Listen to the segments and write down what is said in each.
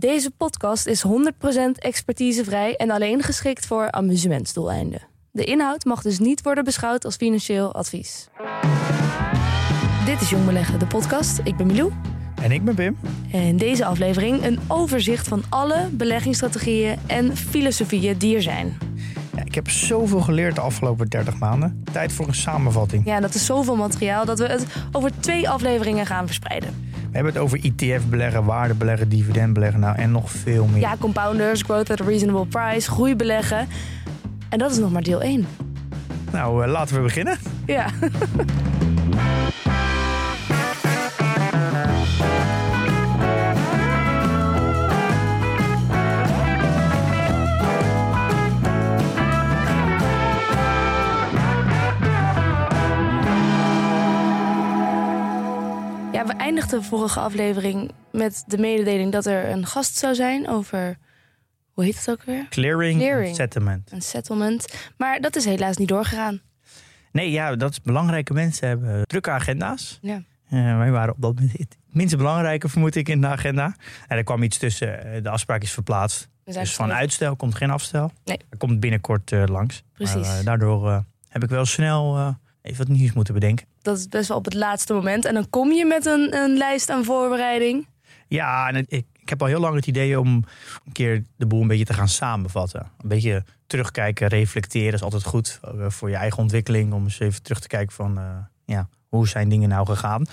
Deze podcast is 100% expertisevrij en alleen geschikt voor amusementsdoeleinden. De inhoud mag dus niet worden beschouwd als financieel advies. Dit is Jong Beleggen, de podcast. Ik ben Milou. En ik ben Pim. En in deze aflevering een overzicht van alle beleggingsstrategieën en filosofieën die er zijn. Ja, ik heb zoveel geleerd de afgelopen 30 maanden. Tijd voor een samenvatting. Ja, dat is zoveel materiaal dat we het over twee afleveringen gaan verspreiden. We hebben het over ETF beleggen, waarde beleggen, dividend beleggen nou, en nog veel meer. Ja, compounders, growth at a reasonable price, groei beleggen. En dat is nog maar deel 1. Nou, eh, laten we beginnen. Ja. De vorige aflevering met de mededeling dat er een gast zou zijn over. Hoe heet het ook weer? Clearing, Clearing. settlement. Een settlement. Maar dat is helaas niet doorgegaan. Nee, ja, dat is belangrijke mensen hebben drukke agenda's. Ja. Eh, wij waren op dat moment het minst belangrijke, vermoed ik, in de agenda. En er kwam iets tussen. eh, De afspraak is verplaatst. Dus van uitstel komt geen afstel. Nee. Er komt binnenkort eh, langs. Precies. Maar, daardoor heb ik wel snel even wat nieuws moeten bedenken. Dat is best wel op het laatste moment. En dan kom je met een, een lijst aan voorbereiding. Ja, en het- ik, ik heb al heel lang het idee om een keer de boel een beetje te gaan samenvatten. Een beetje terugkijken, reflecteren is altijd goed eh, voor je eigen ontwikkeling. Om eens even terug te kijken van, eh, ja, hoe zijn dingen nou gegaan.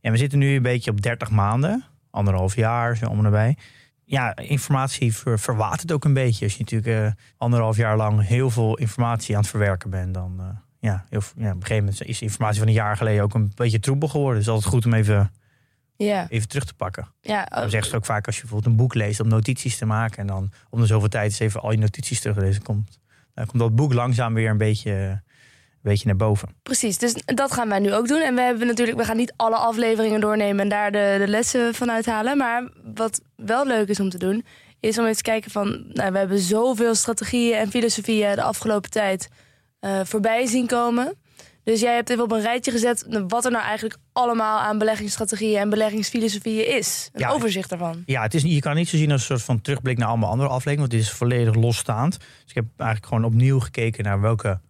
En we zitten nu een beetje op 30 maanden, anderhalf jaar, zo om en. Ja, informatie ver, verwatert ook een beetje. Als je natuurlijk eh, anderhalf jaar lang heel veel informatie aan het verwerken bent, dan ja, heel, veel- ja, op een gegeven moment is informatie van een jaar geleden ook een beetje troebel geworden. Dus is altijd goed om even, Ja, even terug te pakken. ja Dan zeggen ze ook vaak als je bijvoorbeeld een boek leest om notities te maken. En dan om de zoveel tijd eens even al je notities terug te lezen. Komt, dan komt dat boek langzaam weer een beetje, een beetje naar boven. precies. Dus dat gaan wij nu ook doen. En we hebben natuurlijk, we gaan niet alle afleveringen doornemen en daar de, de lessen van uithalen. Maar wat wel leuk is om te doen, is om eens te kijken van, nou, we hebben zoveel strategieën en filosofieën de afgelopen tijd eh, voorbij zien komen. Dus jij hebt even op een rijtje gezet wat er nou eigenlijk allemaal aan beleggingsstrategieën en beleggingsfilosofieën is. Een Ja. overzicht daarvan. Ja, het is, je kan niet zo zien als een soort van terugblik naar allemaal andere afleveringen. Want dit is volledig losstaand. Dus ik heb eigenlijk gewoon opnieuw gekeken naar welke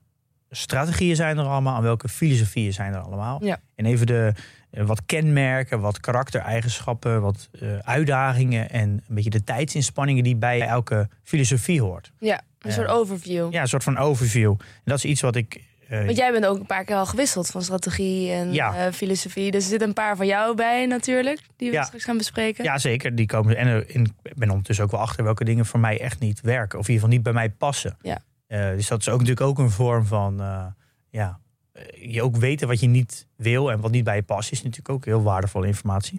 strategieën zijn er allemaal. En welke filosofieën zijn er allemaal. Ja. En even de, eh, wat kenmerken, wat karaktereigenschappen, wat eh, uitdagingen. En een beetje de tijdsinspanningen die bij elke filosofie hoort. Ja, een soort Ja. overview. Ja, een soort van overview. En dat is iets wat ik. eh, Want jij bent ook een paar keer al gewisseld van strategie en Ja. eh, filosofie. Dus er zitten een paar van jou bij natuurlijk, die we Ja. straks gaan bespreken. Ja, zeker. Die komen. En en ik ben ondertussen ook wel achter welke dingen voor mij echt niet werken. Of in ieder geval niet bij mij passen. Ja. Eh, dus dat is ook natuurlijk ook een vorm van. eh, ja, eh, je ook weten wat je niet wil en wat niet bij je past, is natuurlijk ook heel waardevolle informatie.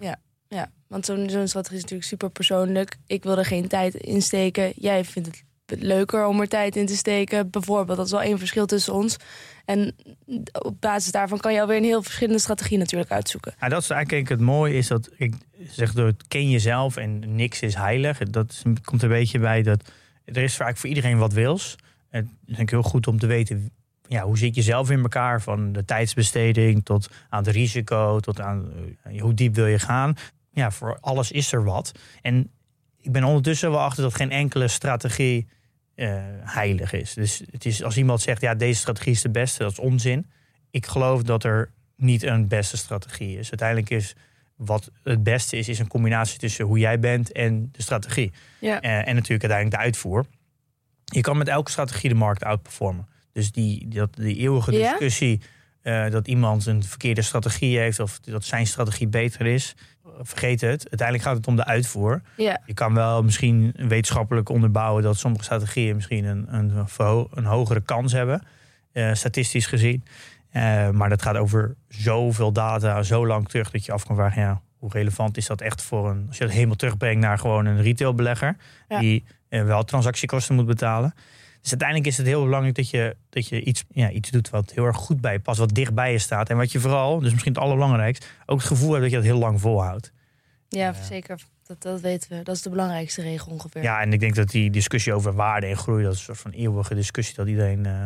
Ja, want zo'n zo'n strategie is natuurlijk super persoonlijk. Ik wil er geen tijd in steken. Jij vindt het leuker om er tijd in te steken. Bijvoorbeeld, dat is wel één verschil tussen ons. En op basis daarvan kan je alweer een heel verschillende strategie natuurlijk uitzoeken. Nou, dat is eigenlijk het mooie, is dat ik zeg door het ken jezelf en niks is heilig. Dat komt een beetje bij dat er is vaak voor iedereen wat wils. Het is eigenlijk heel goed om te weten ja, hoe zit je zelf in elkaar, van de tijdsbesteding tot aan het risico, tot aan eh, hoe diep wil je gaan. Ja, voor alles is er wat. En ik ben ondertussen wel achter dat geen enkele strategie eh, heilig is. Dus het is als iemand zegt, ja, deze strategie is de beste, dat is onzin. Ik geloof dat er niet een beste strategie is. Uiteindelijk is wat het beste is, is een combinatie tussen hoe jij bent en de strategie. Ja. Eh, en natuurlijk uiteindelijk de uitvoer. Je kan met elke strategie de markt outperformen. Dus die, dat, die eeuwige Ja? Eh, dat iemand een verkeerde strategie heeft of dat zijn strategie beter is, vergeet het. Uiteindelijk gaat het om de uitvoer. Ja, Je kan wel misschien wetenschappelijk onderbouwen dat sommige strategieën misschien een, een, verho- een hogere kans hebben, eh, statistisch gezien. Eh, maar dat gaat over zoveel data, zo lang terug dat je af kan vragen, ja, hoe relevant is dat echt voor een, als je dat helemaal terugbrengt naar gewoon een retailbelegger, Ja. die wel transactiekosten moet betalen. Dus uiteindelijk is het heel belangrijk dat je, dat je iets, ja, iets doet wat heel erg goed bij je past, wat dicht bij je staat. En wat je vooral, dus misschien het allerbelangrijkste, ook het gevoel hebt dat je dat heel lang volhoudt. Ja, zeker. Dat, dat weten we. Dat is de belangrijkste regel ongeveer. Ja, en ik denk dat die discussie over waarde en groei, dat is een soort van eeuwige discussie, dat iedereen eh,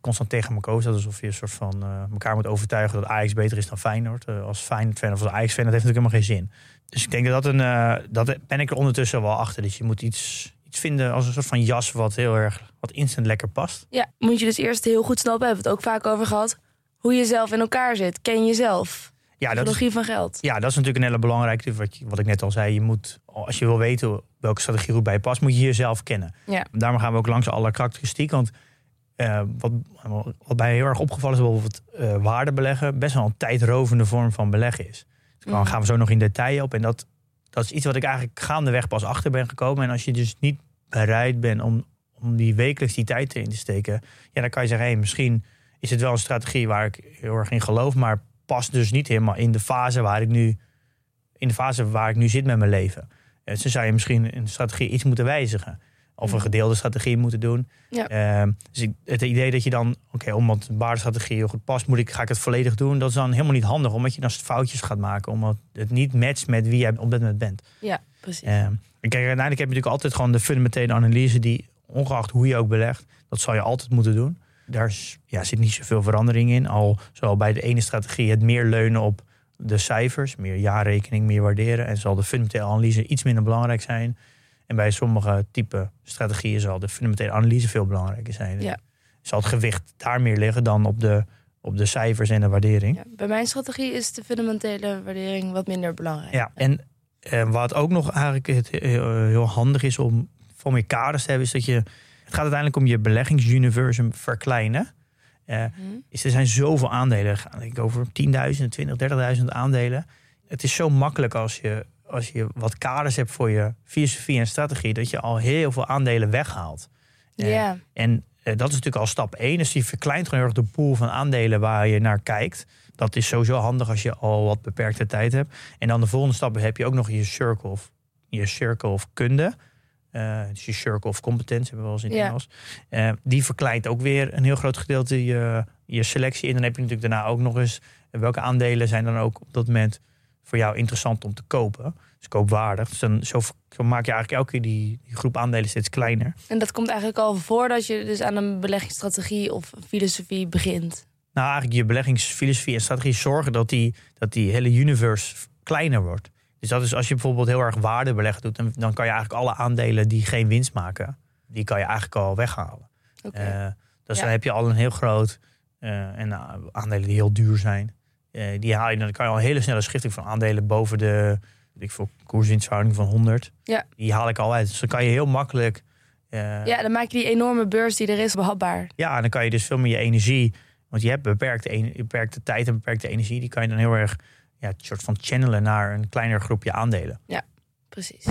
constant tegen elkaar staat. Alsof je een soort van eh, elkaar moet overtuigen dat Ajax beter is dan Feyenoord. Uh, als Feyenoord-fan of als Ajax-fan, dat heeft natuurlijk helemaal geen zin. Dus ik denk dat dat een, uh, dat ben ik er ondertussen wel achter. Dus je moet iets, iets vinden als een soort van jas wat heel erg, wat instant lekker past. Ja, moet je dus eerst heel goed snappen, hebben we het ook vaak over gehad, hoe je zelf in elkaar zit. Ken jezelf. Ja, dat van geld. Ja, dat is natuurlijk een hele belangrijke. Wat, wat ik net al zei, je moet, als je wil weten welke strategie goed bij je past, moet je jezelf kennen. Ja. Daarom gaan we ook langs alle karakteristiek. Want uh, wat, wat mij heel erg opgevallen is, bijvoorbeeld uh, waarde beleggen, best wel een tijdrovende vorm van beleggen is. Dus daar gaan we zo nog in detail op. En dat, dat is iets wat ik eigenlijk gaandeweg pas achter ben gekomen. En als je dus niet bereid bent om, om die wekelijks die tijd erin te steken, ja, dan kan je zeggen, hé, hey, misschien is het wel een strategie waar ik heel erg in geloof, maar past dus niet helemaal in de fase waar ik nu, in de fase waar ik nu zit met mijn leven. Dus dan zou je misschien de strategie iets moeten wijzigen. Of een gedeelde strategie moeten doen. Ja. Uh, dus ik, het idee dat je dan, oké, okay, omdat een waardestrategie heel goed past, moet ik, ga ik het volledig doen. Dat is dan helemaal niet handig, omdat je dan foutjes gaat maken. Omdat het niet matcht met wie jij op dat moment bent. Ja, precies. Uh, kijk, uiteindelijk heb je natuurlijk altijd gewoon de fundamentele analyse die, ongeacht hoe je ook belegt, dat zal je altijd moeten doen. Daar ja, zit niet zoveel verandering in. Al zal bij de ene strategie het meer leunen op de cijfers, meer jaarrekening, meer waarderen. En zal de fundamentele analyse iets minder belangrijk zijn. En bij sommige type strategieën zal de fundamentele analyse veel belangrijker zijn. Ja. Zal het gewicht daar meer liggen dan op de, op de cijfers en de waardering. Ja, bij mijn strategie is de fundamentele waardering wat minder belangrijk. Ja, en eh, wat ook nog eigenlijk het, heel, handig is om voor meer kaders te hebben, is dat je. Het gaat uiteindelijk om je beleggingsuniversum verkleinen. Uh, Mhm. is, er zijn zoveel aandelen. Ik over 10.000, 20, 30.000 aandelen. Het is zo makkelijk als je, als je wat kaders hebt voor je filosofie en strategie, dat je al heel veel aandelen weghaalt. Uh, Ja. En uh, dat is natuurlijk al stap 1. Dus die verkleint gewoon heel erg de pool van aandelen waar je naar kijkt. Dat is sowieso handig als je al wat beperkte tijd hebt. En dan de volgende stap heb je ook nog je circle of, je circle of kunde. Uh, dus je circle of competence hebben we wel eens in het Ja. Engels. Uh, die verkleint ook weer een heel groot gedeelte je, je selectie. En dan heb je natuurlijk daarna ook nog eens welke aandelen zijn dan ook op dat moment voor jou interessant om te kopen. Dus koopwaardig. Dus dan, zo, zo maak je eigenlijk elke keer die, die groep aandelen steeds kleiner. En dat komt eigenlijk al voordat je dus aan een beleggingsstrategie of filosofie begint. Nou, eigenlijk je beleggingsfilosofie en strategie zorgen dat die, dat die hele universe kleiner wordt. Dus dat is als je bijvoorbeeld heel erg waardebeleggen doet, dan, dan kan je eigenlijk alle aandelen die geen winst maken, die kan je eigenlijk al weghalen. Oké. Uh, dus Ja. dan heb je al een heel groot uh, en uh, aandelen die heel duur zijn. Uh, die haal je, dan kan je al een hele snelle schifting van aandelen boven de ik veel, koerswinstverhouding van 100. Ja. Die haal ik al uit. Dus dan kan je heel makkelijk. uh, ja, dan maak je die enorme beurs die er is behapbaar. ja, en dan kan je dus veel meer je energie. Want je hebt beperkte, beperkte tijd en beperkte energie. Die kan je dan heel erg ja, een soort van channelen naar een kleiner groepje aandelen. Precies.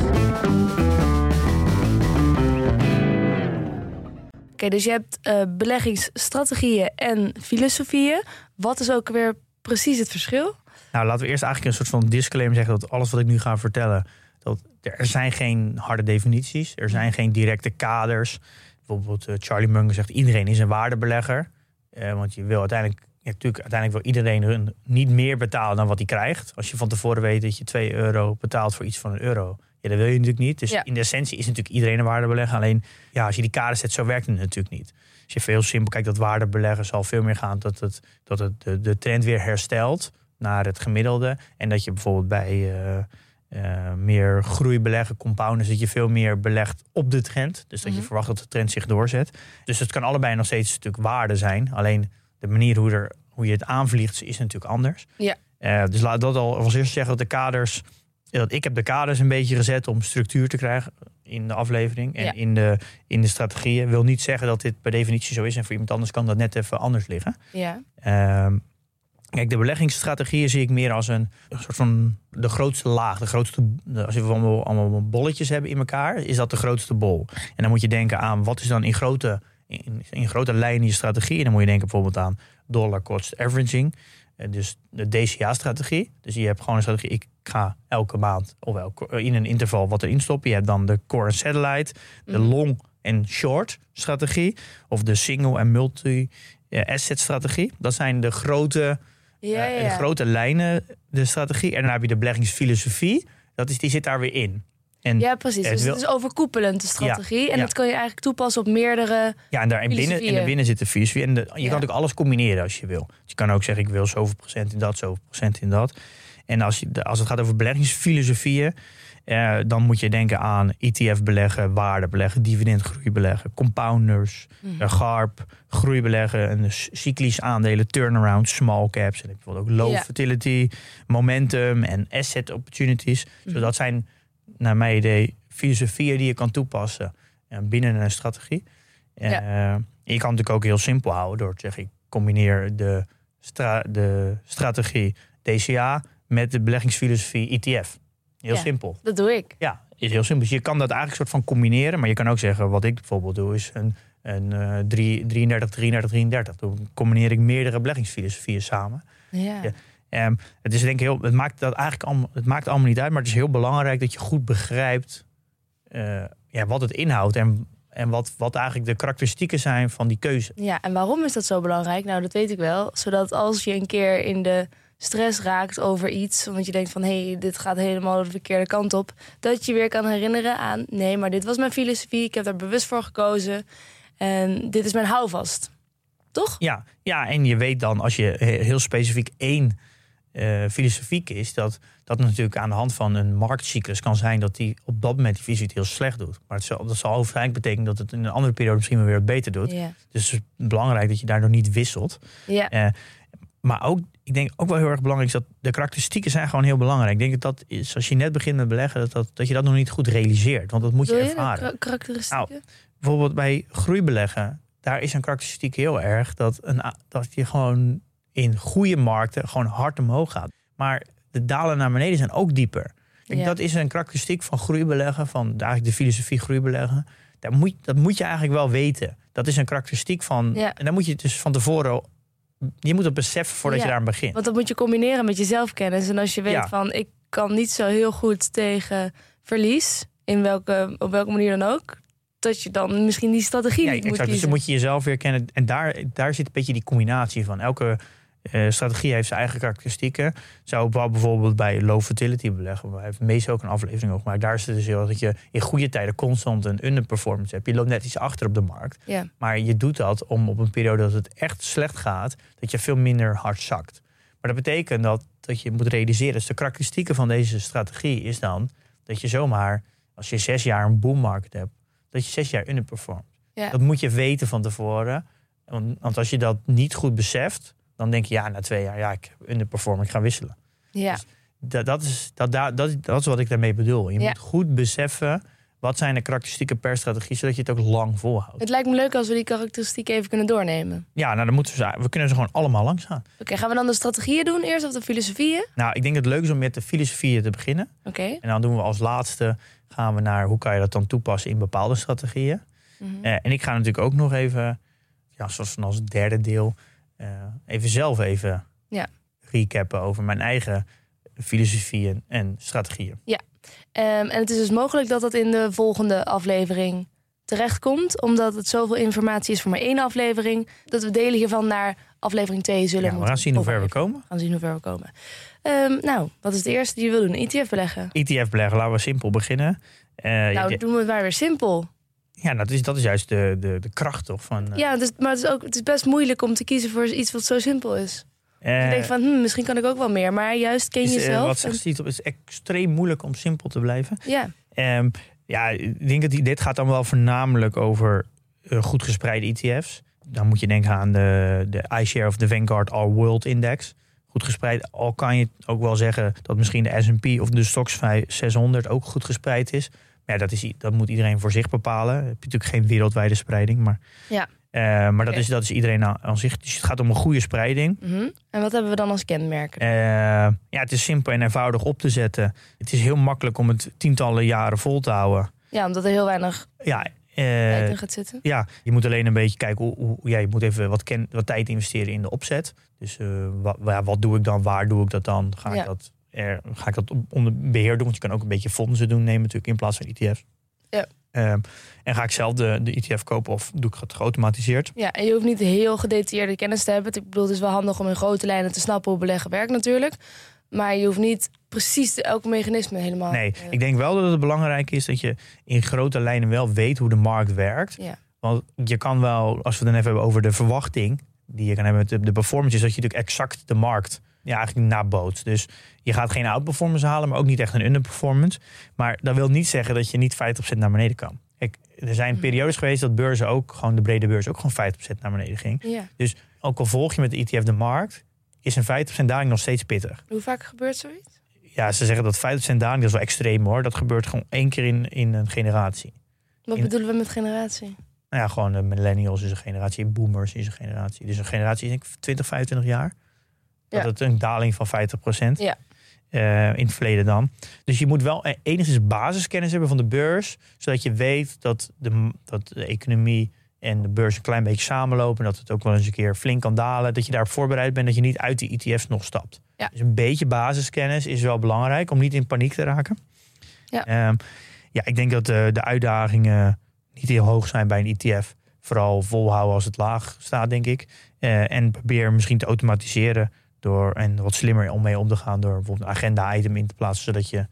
Oké, dus je hebt eh, beleggingsstrategieën en filosofieën. Wat is ook weer precies het verschil? Nou, laten we eerst eigenlijk een soort van disclaimer zeggen dat alles wat ik nu ga vertellen, dat er zijn geen harde definities, er zijn geen directe kaders. Bijvoorbeeld eh, Charlie Munger zegt iedereen is een waardebelegger, Eh, want je wil uiteindelijk, ja, natuurlijk, uiteindelijk wil iedereen een, niet meer betalen dan wat hij krijgt. Als je van tevoren weet dat je 2 euro betaalt voor iets van een euro, ja, dat wil je natuurlijk niet. Dus Ja. in de essentie is natuurlijk iedereen een waardebelegger. Alleen ja, als je die kaders zet, zo werkt het natuurlijk niet. Je veel simpel kijkt, dat waardebeleggen zal veel meer gaan dat, het, dat het de, de trend weer herstelt naar het gemiddelde. En dat je bijvoorbeeld bij eh, eh, meer groeibeleggen, compounders, dat je veel meer belegt op de trend. Dus dat je Mhm. verwacht dat de trend zich doorzet. Dus het kan allebei nog steeds een stuk waarde zijn. Alleen de manier hoe, er, hoe je het aanvliegt is natuurlijk anders. Ja. Eh, dus laat dat al als eerste zeggen dat de kaders. Dat ik heb de kaders een beetje gezet om structuur te krijgen in de aflevering en Ja. in, de, in de strategieën. Wil niet zeggen dat dit per definitie zo is. En voor iemand anders kan dat net even anders liggen. Ja, Ehm, kijk, de beleggingsstrategieën zie ik meer als een, een soort van de grootste laag. De grootste, als we allemaal, allemaal bolletjes hebben in elkaar, is dat de grootste bol. En dan moet je denken aan wat is dan in grote, in, in grote lijnen je strategie. En dan moet je denken bijvoorbeeld aan dollar cost averaging. Eh, Dus de DCA-strategie. Dus je hebt gewoon een strategie. Ik ga elke maand of elke, in een interval wat erin stoppen. Je hebt dan de core en satellite, de Mhm. long en short strategie. Of de single en multi eh, asset strategie. Dat zijn de grote, Ja, eh, ja. de grote lijnen, de strategie. En dan heb je de beleggingsfilosofie. Dat is, die zit daar weer in. En ja, precies. Dus wil- het is overkoepelend, de strategie. en ja. dat kan je eigenlijk toepassen op meerdere... Ja, en daar in binnen, en daarbinnen zit de filosofie. En de, je Ja. kan ook alles combineren als je wil. Dus je kan ook zeggen, ik wil zoveel procent in dat, zoveel procent in dat. En als, je, als het gaat over beleggingsfilosofieën... eh, dan moet je denken aan ETF beleggen, waarde beleggen, dividendgroei beleggen, compounders, Mhm. eh, GARP, groei beleggen, en dus cyclisch aandelen, turnaround, small caps. En bijvoorbeeld ook low fertility, momentum en asset opportunities. Dus Mhm. dat zijn, naar mijn idee, filosofieën die je kan toepassen eh, binnen een strategie. Eh, je kan het natuurlijk ook heel simpel houden door te zeggen: ik combineer de, stra- de strategie DCA met de beleggingsfilosofie ETF. Heel Ja. simpel. Dat doe ik. Ja, is heel simpel. Dus je kan dat eigenlijk soort van combineren. Maar je kan ook zeggen, wat ik bijvoorbeeld doe, is een, een eh, drie- 33, 33, 33. Dan combineer ik meerdere beleggingsfilosofieën samen. Ja. Ja. Ehm, het is denk ik heel, het maakt dat eigenlijk allemaal, het maakt allemaal niet uit, maar het is heel belangrijk dat je goed begrijpt eh, ja, wat het inhoudt en, en wat, wat eigenlijk de karakteristieken zijn van die keuze. Ja, en waarom is dat zo belangrijk? Nou, dat weet ik wel. Zodat als je een keer in de stress raakt over iets, omdat je denkt van hé, hey, dit gaat helemaal de verkeerde kant op, dat je weer kan herinneren aan nee, maar dit was mijn filosofie, ik heb daar bewust voor gekozen en dit is mijn houvast. Toch? Ja, ja, en je weet dan als je he- heel specifiek één eh, filosofie kiest, dat dat natuurlijk aan de hand van een marktcyclus kan zijn dat die op dat moment die visie het heel slecht doet. Maar het zal, dat zal waarschijnlijk betekenen dat het in een andere periode misschien weer beter doet. Dus het is belangrijk dat je daardoor niet wisselt. Ja. Eh, maar ook, ik denk ook wel heel erg belangrijk is dat de karakteristieken zijn gewoon heel belangrijk. Ik denk dat dat is, als je net begint met beleggen, dat, dat, dat je dat nog niet goed realiseert. Want dat moet je ervaren. karakteristieken? Bijvoorbeeld bij groeibeleggen, daar is een karakteristiek heel erg dat, een, dat je gewoon in goede markten gewoon hard omhoog gaat. Maar de dalen naar beneden zijn ook dieper. Kijk, Ja. Dat is een karakteristiek van groeibeleggen, van eigenlijk de filosofie groeibeleggen. Daar moet, dat moet je eigenlijk wel weten. Dat is een karakteristiek van. Ja. En dan moet je dus van tevoren. Je moet het beseffen voordat Ja. je daar aan begint. Want dat moet je combineren met je zelfkennis. En als je weet van ik kan niet zo heel goed tegen verlies, in welke, op welke manier dan ook, dat je dan misschien die strategie Ja, niet moet exact. Dus kiezen. dan moet je jezelf weer kennen. En daar, daar zit een beetje die combinatie van. Elke eh, strategie heeft zijn eigen karakteristieken. Zou bijvoorbeeld bij low fertility beleggen. Waar heeft meestal ook een aflevering over gemaakt. Daar is het dus heel dat je in goede tijden constant een underperformance hebt. Je loopt net iets achter op de markt. Maar je doet dat om op een periode dat het echt slecht gaat, dat je veel minder hard zakt. Maar dat betekent dat, dat je moet realiseren, dus de karakteristieken van deze strategie is dan dat je zomaar, als je zes jaar een boom market hebt, dat je zes jaar underperformt. Dat moet je weten van tevoren. Want, want als je dat niet goed beseft, dan denk je ja, na twee jaar, ja, ik underperform, ik ga wisselen. Ja. Dat, dat, is, dat, dat, dat, is wat ik daarmee bedoel. Je Ja. moet goed beseffen wat zijn de karakteristieken per strategie, zodat je het ook lang volhoudt. Het lijkt me leuk als we die karakteristieken even kunnen doornemen. Ja, nou dan moeten we, ze- we kunnen ze gewoon allemaal langs gaan. Oké, gaan we dan de strategieën doen eerst of de filosofieën? Nou, ik denk het leuk is om met de filosofieën te beginnen. Oké. En dan doen we als laatste, gaan we naar hoe kan je dat dan toepassen in bepaalde strategieën. Mhm. Eh, en ik ga natuurlijk ook nog even, ja, zoals van als derde deel, even zelf even Ja. recappen over mijn eigen filosofieën en strategieën. Ehm, en het is dus mogelijk dat dat in de volgende aflevering terechtkomt. Omdat het zoveel informatie is voor maar één aflevering. Dat we delen hiervan naar aflevering 2 zullen Ja, we moeten gaan zien hoe ver we komen. We gaan zien hoe ver we komen. Ehm, nou, wat is het eerste die je wil doen? ETF beleggen. ETF beleggen, laten we simpel beginnen. Eh, nou, ja, doen we het maar weer simpel. Ja, dat is, dat is juist de, de, de kracht toch van... eh, Ja, is, maar het is, ook, het is best moeilijk om te kiezen voor iets wat zo simpel is. eh, je denkt van, hm, misschien kan ik ook wel meer. Maar juist ken is, eh, jezelf. wat zegt Steve, het is extreem moeilijk om simpel te blijven. en- ja, Ehm, ja, ik denk dat die, dit gaat dan wel voornamelijk over eh, goed gespreide ETF's. Dan moet je denken aan de, de iShare of de Vanguard All World Index. Goed gespreid. Al kan je ook wel zeggen dat misschien de S&P of de Stoxx 600 ook goed gespreid is. Maar ja, dat, is, dat moet iedereen voor zich bepalen. Heb je natuurlijk geen wereldwijde spreiding. Maar, Ja. Eh, maar dat, is, dat is iedereen aan, aan zich. Dus het gaat om een goede spreiding. mhm. En wat hebben we dan als kenmerken? Eh, ja, het is simpel en eenvoudig op te zetten. Het is heel makkelijk om het tientallen jaren vol te houden. Ja, omdat er heel weinig Ja, tijd eh, in gaat zitten. ja, je moet alleen een beetje kijken hoe, hoe ja, je moet even wat, ken, wat tijd investeren in de opzet. Dus wat, wat doe ik dan? Waar doe ik dat dan? Ga Ja. ik dat, er, ga ik dat onder beheer doen? Want je kan ook een beetje fondsen doen nemen natuurlijk in plaats van ETF's. Ja. Ehm, en ga ik zelf de, de ETF kopen of doe ik het geautomatiseerd? Ja, en je hoeft niet heel gedetailleerde kennis te hebben. Ik bedoel, het is wel handig om in grote lijnen te snappen hoe beleggen werkt natuurlijk. Maar je hoeft niet precies elke mechanisme helemaal... Nee, ik denk wel dat het belangrijk is dat je in grote lijnen wel weet hoe de markt werkt. Ja. Want je kan wel, als we het dan even hebben over de verwachting die je kan hebben met de, de performance, is dat je natuurlijk exact de markt ja, eigenlijk nabootst. Dus je gaat geen outperformance halen, maar ook niet echt een underperformance. Maar dat wil niet zeggen dat je niet 50% naar beneden kan. Kijk, er zijn Mhm. periodes geweest dat beurzen ook, gewoon de brede beurs, ook gewoon 50% naar beneden ging. Ja. Ook al volg je met de ETF de markt, is een 50% daling nog steeds pittig. Hoe vaak gebeurt zoiets? Ja, ze zeggen dat 50% daling, dat is wel extreem hoor. Dat gebeurt gewoon één keer in, in een generatie. Wat In- bedoelen we met generatie? Nou ja, gewoon de millennials is een generatie, boomers is een generatie. Dus een generatie is denk ik 20, 25 jaar. Dat het een daling van 50% Ja. eh, in het verleden dan. Dus je moet wel e- enigszins basiskennis hebben van de beurs. Zodat je weet dat de, dat de economie en de beurs een klein beetje samenlopen. Dat het ook wel eens een keer flink kan dalen. Dat je daarop voorbereid bent dat je niet uit die ETF's nog stapt. Ja. Dus een beetje basiskennis is wel belangrijk om niet in paniek te raken. Ja. Ehm, ja, ik denk dat de, de uitdagingen niet heel hoog zijn bij een ETF. Vooral volhouden als het laag staat, denk ik. Eh, en probeer misschien te automatiseren door en wat slimmer om mee om te gaan door bijvoorbeeld een agenda-item in te plaatsen, zodat je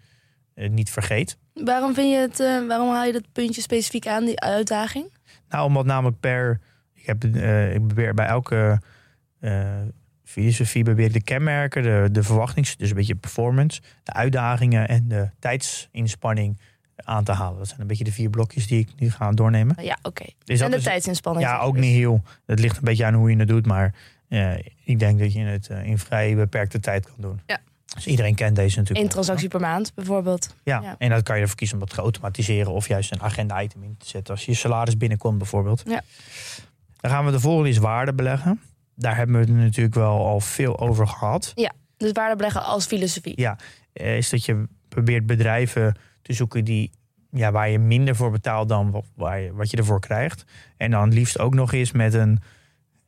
het niet vergeet. Waarom vind je het, eh, waarom haal je dat puntje specifiek aan, die uitdaging? Nou, omdat namelijk per. Ik, heb, eh, ik probeer bij elke eh, filosofie probeer ik de kenmerken, de, de verwachtings, dus een beetje performance, de uitdagingen en de tijdsinspanning aan te halen. Dat zijn een beetje de vier blokjes die ik nu ga doornemen. Ja, oké. Dus En de is- tijdsinspanning. Ja, ook dus. niet heel. Het ligt een beetje aan hoe je het doet, maar eh, ik denk dat je het eh, in vrij beperkte tijd kan doen. Ja. Dus iedereen kent deze natuurlijk. Eén transactie per maand bijvoorbeeld. Ja. Ja. en dan kan je ervoor kiezen om dat te automatiseren of juist een agenda-item in te zetten als je salaris binnenkomt bijvoorbeeld. Ja. Dan gaan we de volgende is waarde beleggen. Daar hebben we het natuurlijk wel al veel over gehad. Dus waarde beleggen als filosofie. Ja. Eh, is dat je probeert bedrijven te zoeken die, ja, waar je minder voor betaalt dan wat, waar je, wat je ervoor krijgt. En dan liefst ook nog eens met een,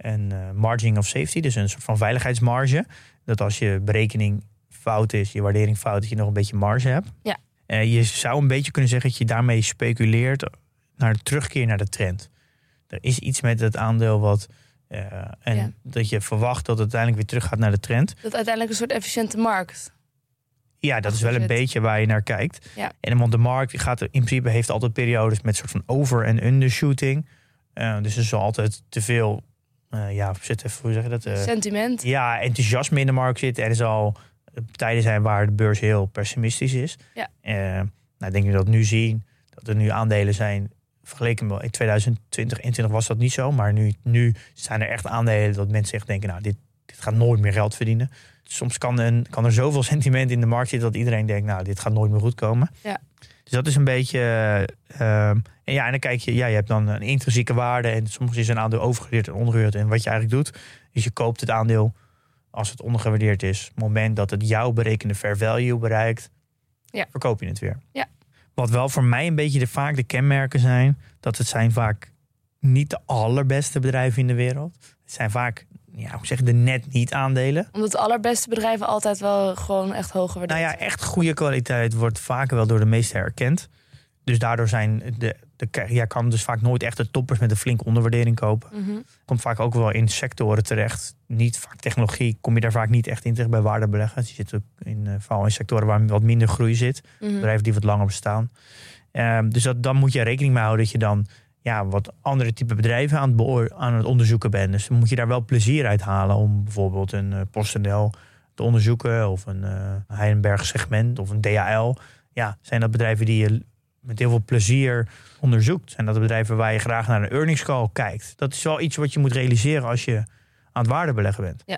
een eh, margin of safety, dus een soort van veiligheidsmarge. Dat als je berekening fout is, je waardering fout, dat je nog een beetje marge hebt. Ja. Eh, je zou een beetje kunnen zeggen dat je daarmee speculeert naar de terugkeer naar de trend. Er is iets met het aandeel wat. eh, en Ja. dat je verwacht dat het uiteindelijk weer terug gaat naar de trend. Dat uiteindelijk een soort efficiënte markt. Ja, dat is wel een beetje waar je naar kijkt. Ja. En want de markt gaat in principe heeft altijd periodes met soort van over- en undershooting. Dus er zal altijd te veel, eh, ja, zit even, hoe zeg je dat? Eh, Sentiment. ja, enthousiasme in de markt. En er zal eh, tijden zijn waar de beurs heel pessimistisch is. Ja. Nou, ik denk dat we dat nu zien. Dat er nu aandelen zijn. Vergeleken met in 2020, 2021 was dat niet zo. Maar nu, nu zijn er echt aandelen dat mensen echt denken... nou, dit, dit gaat nooit meer geld verdienen. Soms kan, een, kan er zoveel sentiment in de markt zitten... dat iedereen denkt, nou, dit gaat nooit meer goed komen. Ja. Dus dat is een beetje... eh, ehm, en ja, en dan kijk je... Ja, je hebt dan een intrinsieke waarde... en soms is een aandeel overgewaardeerd en ondergewaardeerd. En wat je eigenlijk doet, is je koopt het aandeel... als het ondergewaardeerd is. Op het moment dat het jouw berekende fair value bereikt... Ja. verkoop je het weer. Ja. Wat wel voor mij een beetje de, vaak de kenmerken zijn... dat het zijn vaak niet de allerbeste bedrijven in de wereld. Het zijn vaak, ja, hoe zeg je, de net niet aandelen. Omdat de allerbeste bedrijven altijd wel gewoon echt hoger worden. Nou ja, echt goede kwaliteit wordt vaker wel door de meesten erkend. Dus daardoor zijn de, de ja, kan dus vaak nooit echt de toppers met een flinke onderwaardering kopen. Mhm. Komt vaak ook wel in sectoren terecht. Niet vaak technologie, kom je daar vaak niet echt in terecht bij waardebeleggers. Die zitten ook in, eh, vooral in sectoren waar wat minder groei zit. Mhm. bedrijven die wat langer bestaan. Ehm, dus dat, dan moet je rekening mee houden dat je dan ja, wat andere type bedrijven aan het, aan het onderzoeken bent. Dus dan moet je daar wel plezier uit halen om bijvoorbeeld een eh, PostNL te onderzoeken of een eh Heidenberg segment of een DHL. Ja, zijn dat bedrijven die je met heel veel plezier onderzoekt? Zijn dat de bedrijven waar je graag naar een earnings call kijkt? Dat is wel iets wat je moet realiseren als je aan het waardebeleggen bent. Ja.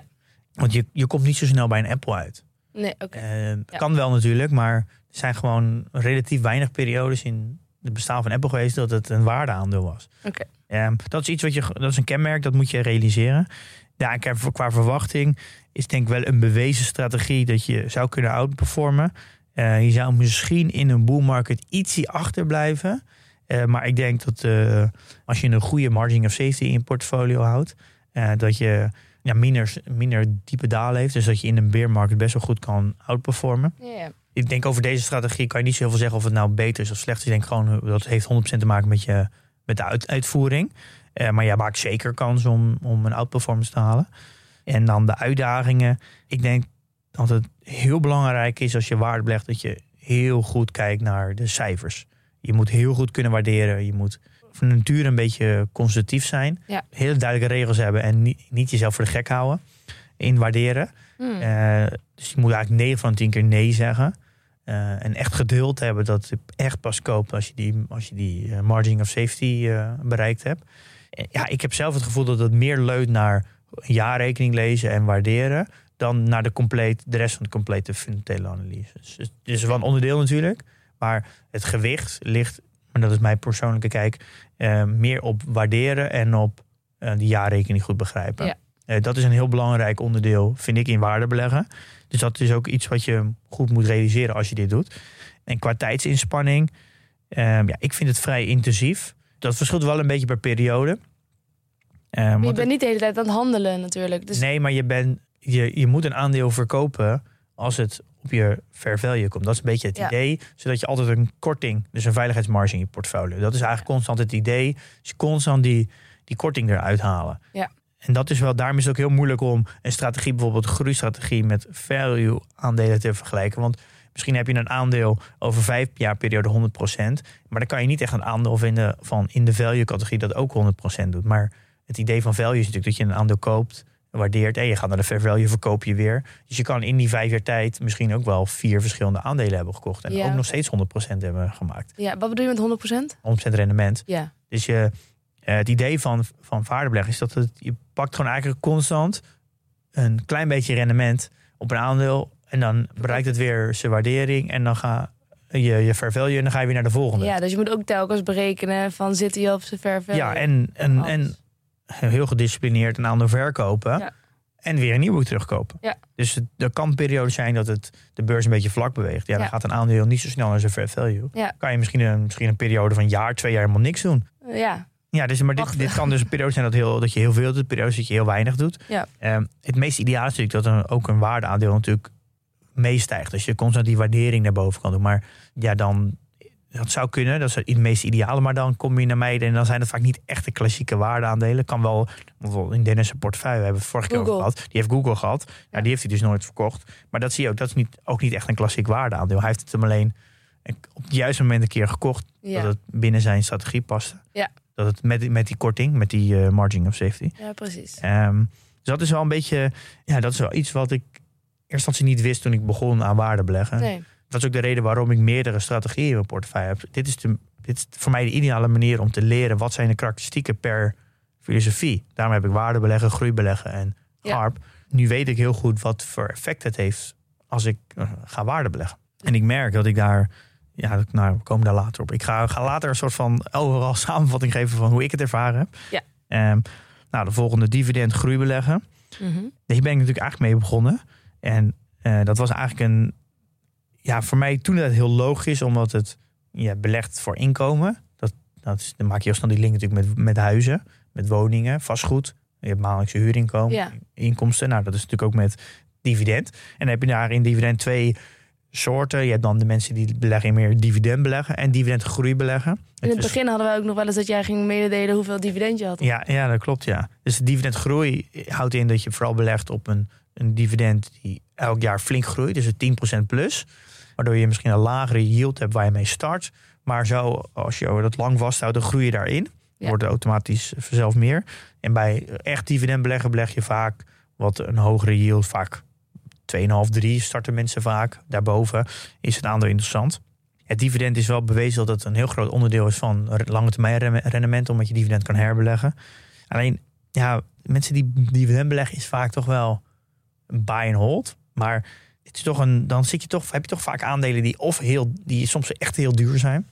Want je, je komt niet zo snel bij een Apple uit. Nee, oké. Eh, Ja. Kan wel natuurlijk, maar er zijn gewoon relatief weinig periodes in het bestaan van Apple geweest dat het een waardeaandeel was. Oké. Ehm, dat is iets wat je, dat is een kenmerk, dat moet je realiseren. Ja, en qua- qua verwachting is denk ik wel een bewezen strategie dat je zou kunnen outperformen. Eh, je zou misschien in een bull market ietsie achterblijven. Eh, maar ik denk dat eh, als je een goede margin of safety in je portfolio houdt, dat je ja, minder, minder diepe dalen heeft. Dus dat je in een bear market best wel goed kan outperformen. Ja. Ik denk over deze strategie kan je niet zoveel zeggen of het nou beter is of slecht is. Ik denk gewoon dat heeft 100% te maken met, je, met de uit, uitvoering. Uh, maar jij maakt zeker kans om, om een outperformance te halen. En dan de uitdagingen. Ik denk dat het heel belangrijk is als je waarde belegt dat je heel goed kijkt naar de cijfers. Je moet heel goed kunnen waarderen. Je moet van nature een beetje conservatief zijn. Ja. Hele duidelijke regels hebben en niet, niet jezelf voor de gek houden in waarderen. Hmm. Uh, dus je moet eigenlijk 9 van 10 keer nee zeggen. Uh, en echt geduld hebben dat je echt pas koopt als je die, als je die uh, margin of safety bereikt hebt. Ja, ik heb zelf het gevoel dat het meer leunt naar een jaarrekening lezen en waarderen. dan naar de, compleet, de rest van de complete fundamentele analyse. Dus het is wel een onderdeel natuurlijk. Maar het gewicht ligt, maar dat is mijn persoonlijke kijk, meer op waarderen en op die jaarrekening goed begrijpen. Ja. Dat is een heel belangrijk onderdeel, vind ik, in waarde beleggen. Dus dat is ook iets wat je goed moet realiseren als je dit doet. En qua tijdsinspanning, um, ja, ik vind het vrij intensief. Dat verschilt wel een beetje per periode. Um, je bent niet de hele tijd aan het handelen natuurlijk. Dus... Nee, maar je, bent, je, je moet een aandeel verkopen als het op je fair value komt. Dat is een beetje het Ja. idee. Zodat je altijd een korting, dus een veiligheidsmarge in je portfolio. Dat is eigenlijk constant het idee. Dus constant die, die korting eruit halen. Ja. En dat is wel, daarom is het ook heel moeilijk om een strategie, bijvoorbeeld een groeistrategie met value aandelen te vergelijken. Want misschien heb je een aandeel over vijf jaar periode 100%. Maar dan kan je niet echt een aandeel vinden van in de value categorie dat ook 100% doet. Maar het idee van value is natuurlijk dat je een aandeel koopt, waardeert en je gaat naar de fair value, verkoop je weer. Dus je kan in die vijf jaar tijd misschien ook wel vier verschillende aandelen hebben gekocht. En Ja. ook nog steeds 100% hebben gemaakt. Ja, wat bedoel je met 100%? 100% rendement. Ja. Dus je, eh, het idee van, van waardebeleggen is dat het, je pakt gewoon eigenlijk constant een klein beetje rendement op een aandeel. En dan bereikt het weer zijn waardering. En dan ga je je fair value en dan ga je weer naar de volgende. ja, dus je moet ook telkens berekenen van zit hij op zijn ver Ja, en, en, en heel gedisciplineerd een aandeel verkopen. Ja. En weer een nieuwe terugkopen. Ja. Dus er kan periodes zijn dat het, de beurs een beetje vlak beweegt. Ja, dan Ja. gaat een aandeel niet zo snel naar zijn fair value. Ja. Kan je misschien een, misschien een periode van een jaar, twee jaar helemaal niks doen. Ja, Ja, dus, maar dit, dit kan dus een periode zijn dat, heel, dat je heel veel doet, periodes dat je heel weinig doet. Ja. Ehm, het meest ideaal is natuurlijk dat een, ook een waardeaandeel natuurlijk meestijgt. Dus je constant die waardering naar boven kan doen. Maar ja, dan, dat zou kunnen, dat is het meest ideale. Maar dan kom je naar mij en dan zijn het vaak niet echt de klassieke waardeaandelen. Kan wel, bijvoorbeeld in Dennis' portefeuille hebben we het vorige keer over gehad. Die heeft Google gehad. Ja. Die heeft hij dus nooit verkocht. Maar dat zie je ook, dat is niet, ook niet echt een klassiek waardeaandeel. Hij heeft het hem alleen op het juiste moment een keer gekocht ja. dat het binnen zijn strategie paste. Ja. Dat het met, met die korting, met die eh, margin of safety. ja precies. Ehm, dus dat is wel een beetje, ja, dat is wel iets wat ik eerst instantie niet wist toen ik begon aan waarde beleggen. Nee. Dat is ook de reden waarom ik meerdere strategieën in mijn portefeuille heb. Dit is, de, dit is voor mij de ideale manier om te leren wat zijn de karakteristieken per filosofie. Daarom heb ik waarde beleggen, groei beleggen en Ja. harp. Nu weet ik heel goed wat voor effect het heeft als ik eh, ga waarde beleggen. En ik merk dat ik daar, ja, nou, we komen daar later op. Ik ga, ga later een soort van overal samenvatting geven van hoe ik het ervaren heb. Ja. Ehm, nou, de volgende dividend groei beleggen. Mhm. Hier ben ik natuurlijk eigenlijk mee begonnen. En eh, dat was eigenlijk een, ja, voor mij toen dat heel logisch, omdat het ja, belegt voor inkomen. Dat, dat is, dan maak je heel snel die link natuurlijk met, met huizen, met woningen, vastgoed. Je hebt maandelijkse huurinkomen, Ja. inkomsten. Nou, dat is natuurlijk ook met dividend. En dan heb je daar in dividend twee soorten. Je hebt dan de mensen die beleggen in meer dividend beleggen en dividendgroei beleggen. In het begin hadden we ook nog wel eens dat jij ging mededelen hoeveel dividend je had. ja, ja, dat klopt, ja. Dus de dividendgroei houdt in dat je vooral belegt op een, een dividend die elk jaar flink groeit. Dus het 10% plus. Waardoor je misschien een lagere yield hebt waar je mee start. Maar zo, als je dat lang vasthoudt, dan groei je daarin. Ja. Wordt automatisch vanzelf meer. En bij echt dividend beleggen beleg je vaak wat een hogere yield. Vaak 2,5, 3 starten mensen vaak. Daarboven is het aandeel interessant. Het dividend is wel bewezen dat het een heel groot onderdeel is van lange termijn rendement, omdat je dividend kan herbeleggen. Alleen, ja, mensen die dividend beleggen is vaak toch wel een buy and hold. Maar het is toch een, dan zit je toch, heb je toch vaak aandelen die of heel, die soms echt heel duur zijn.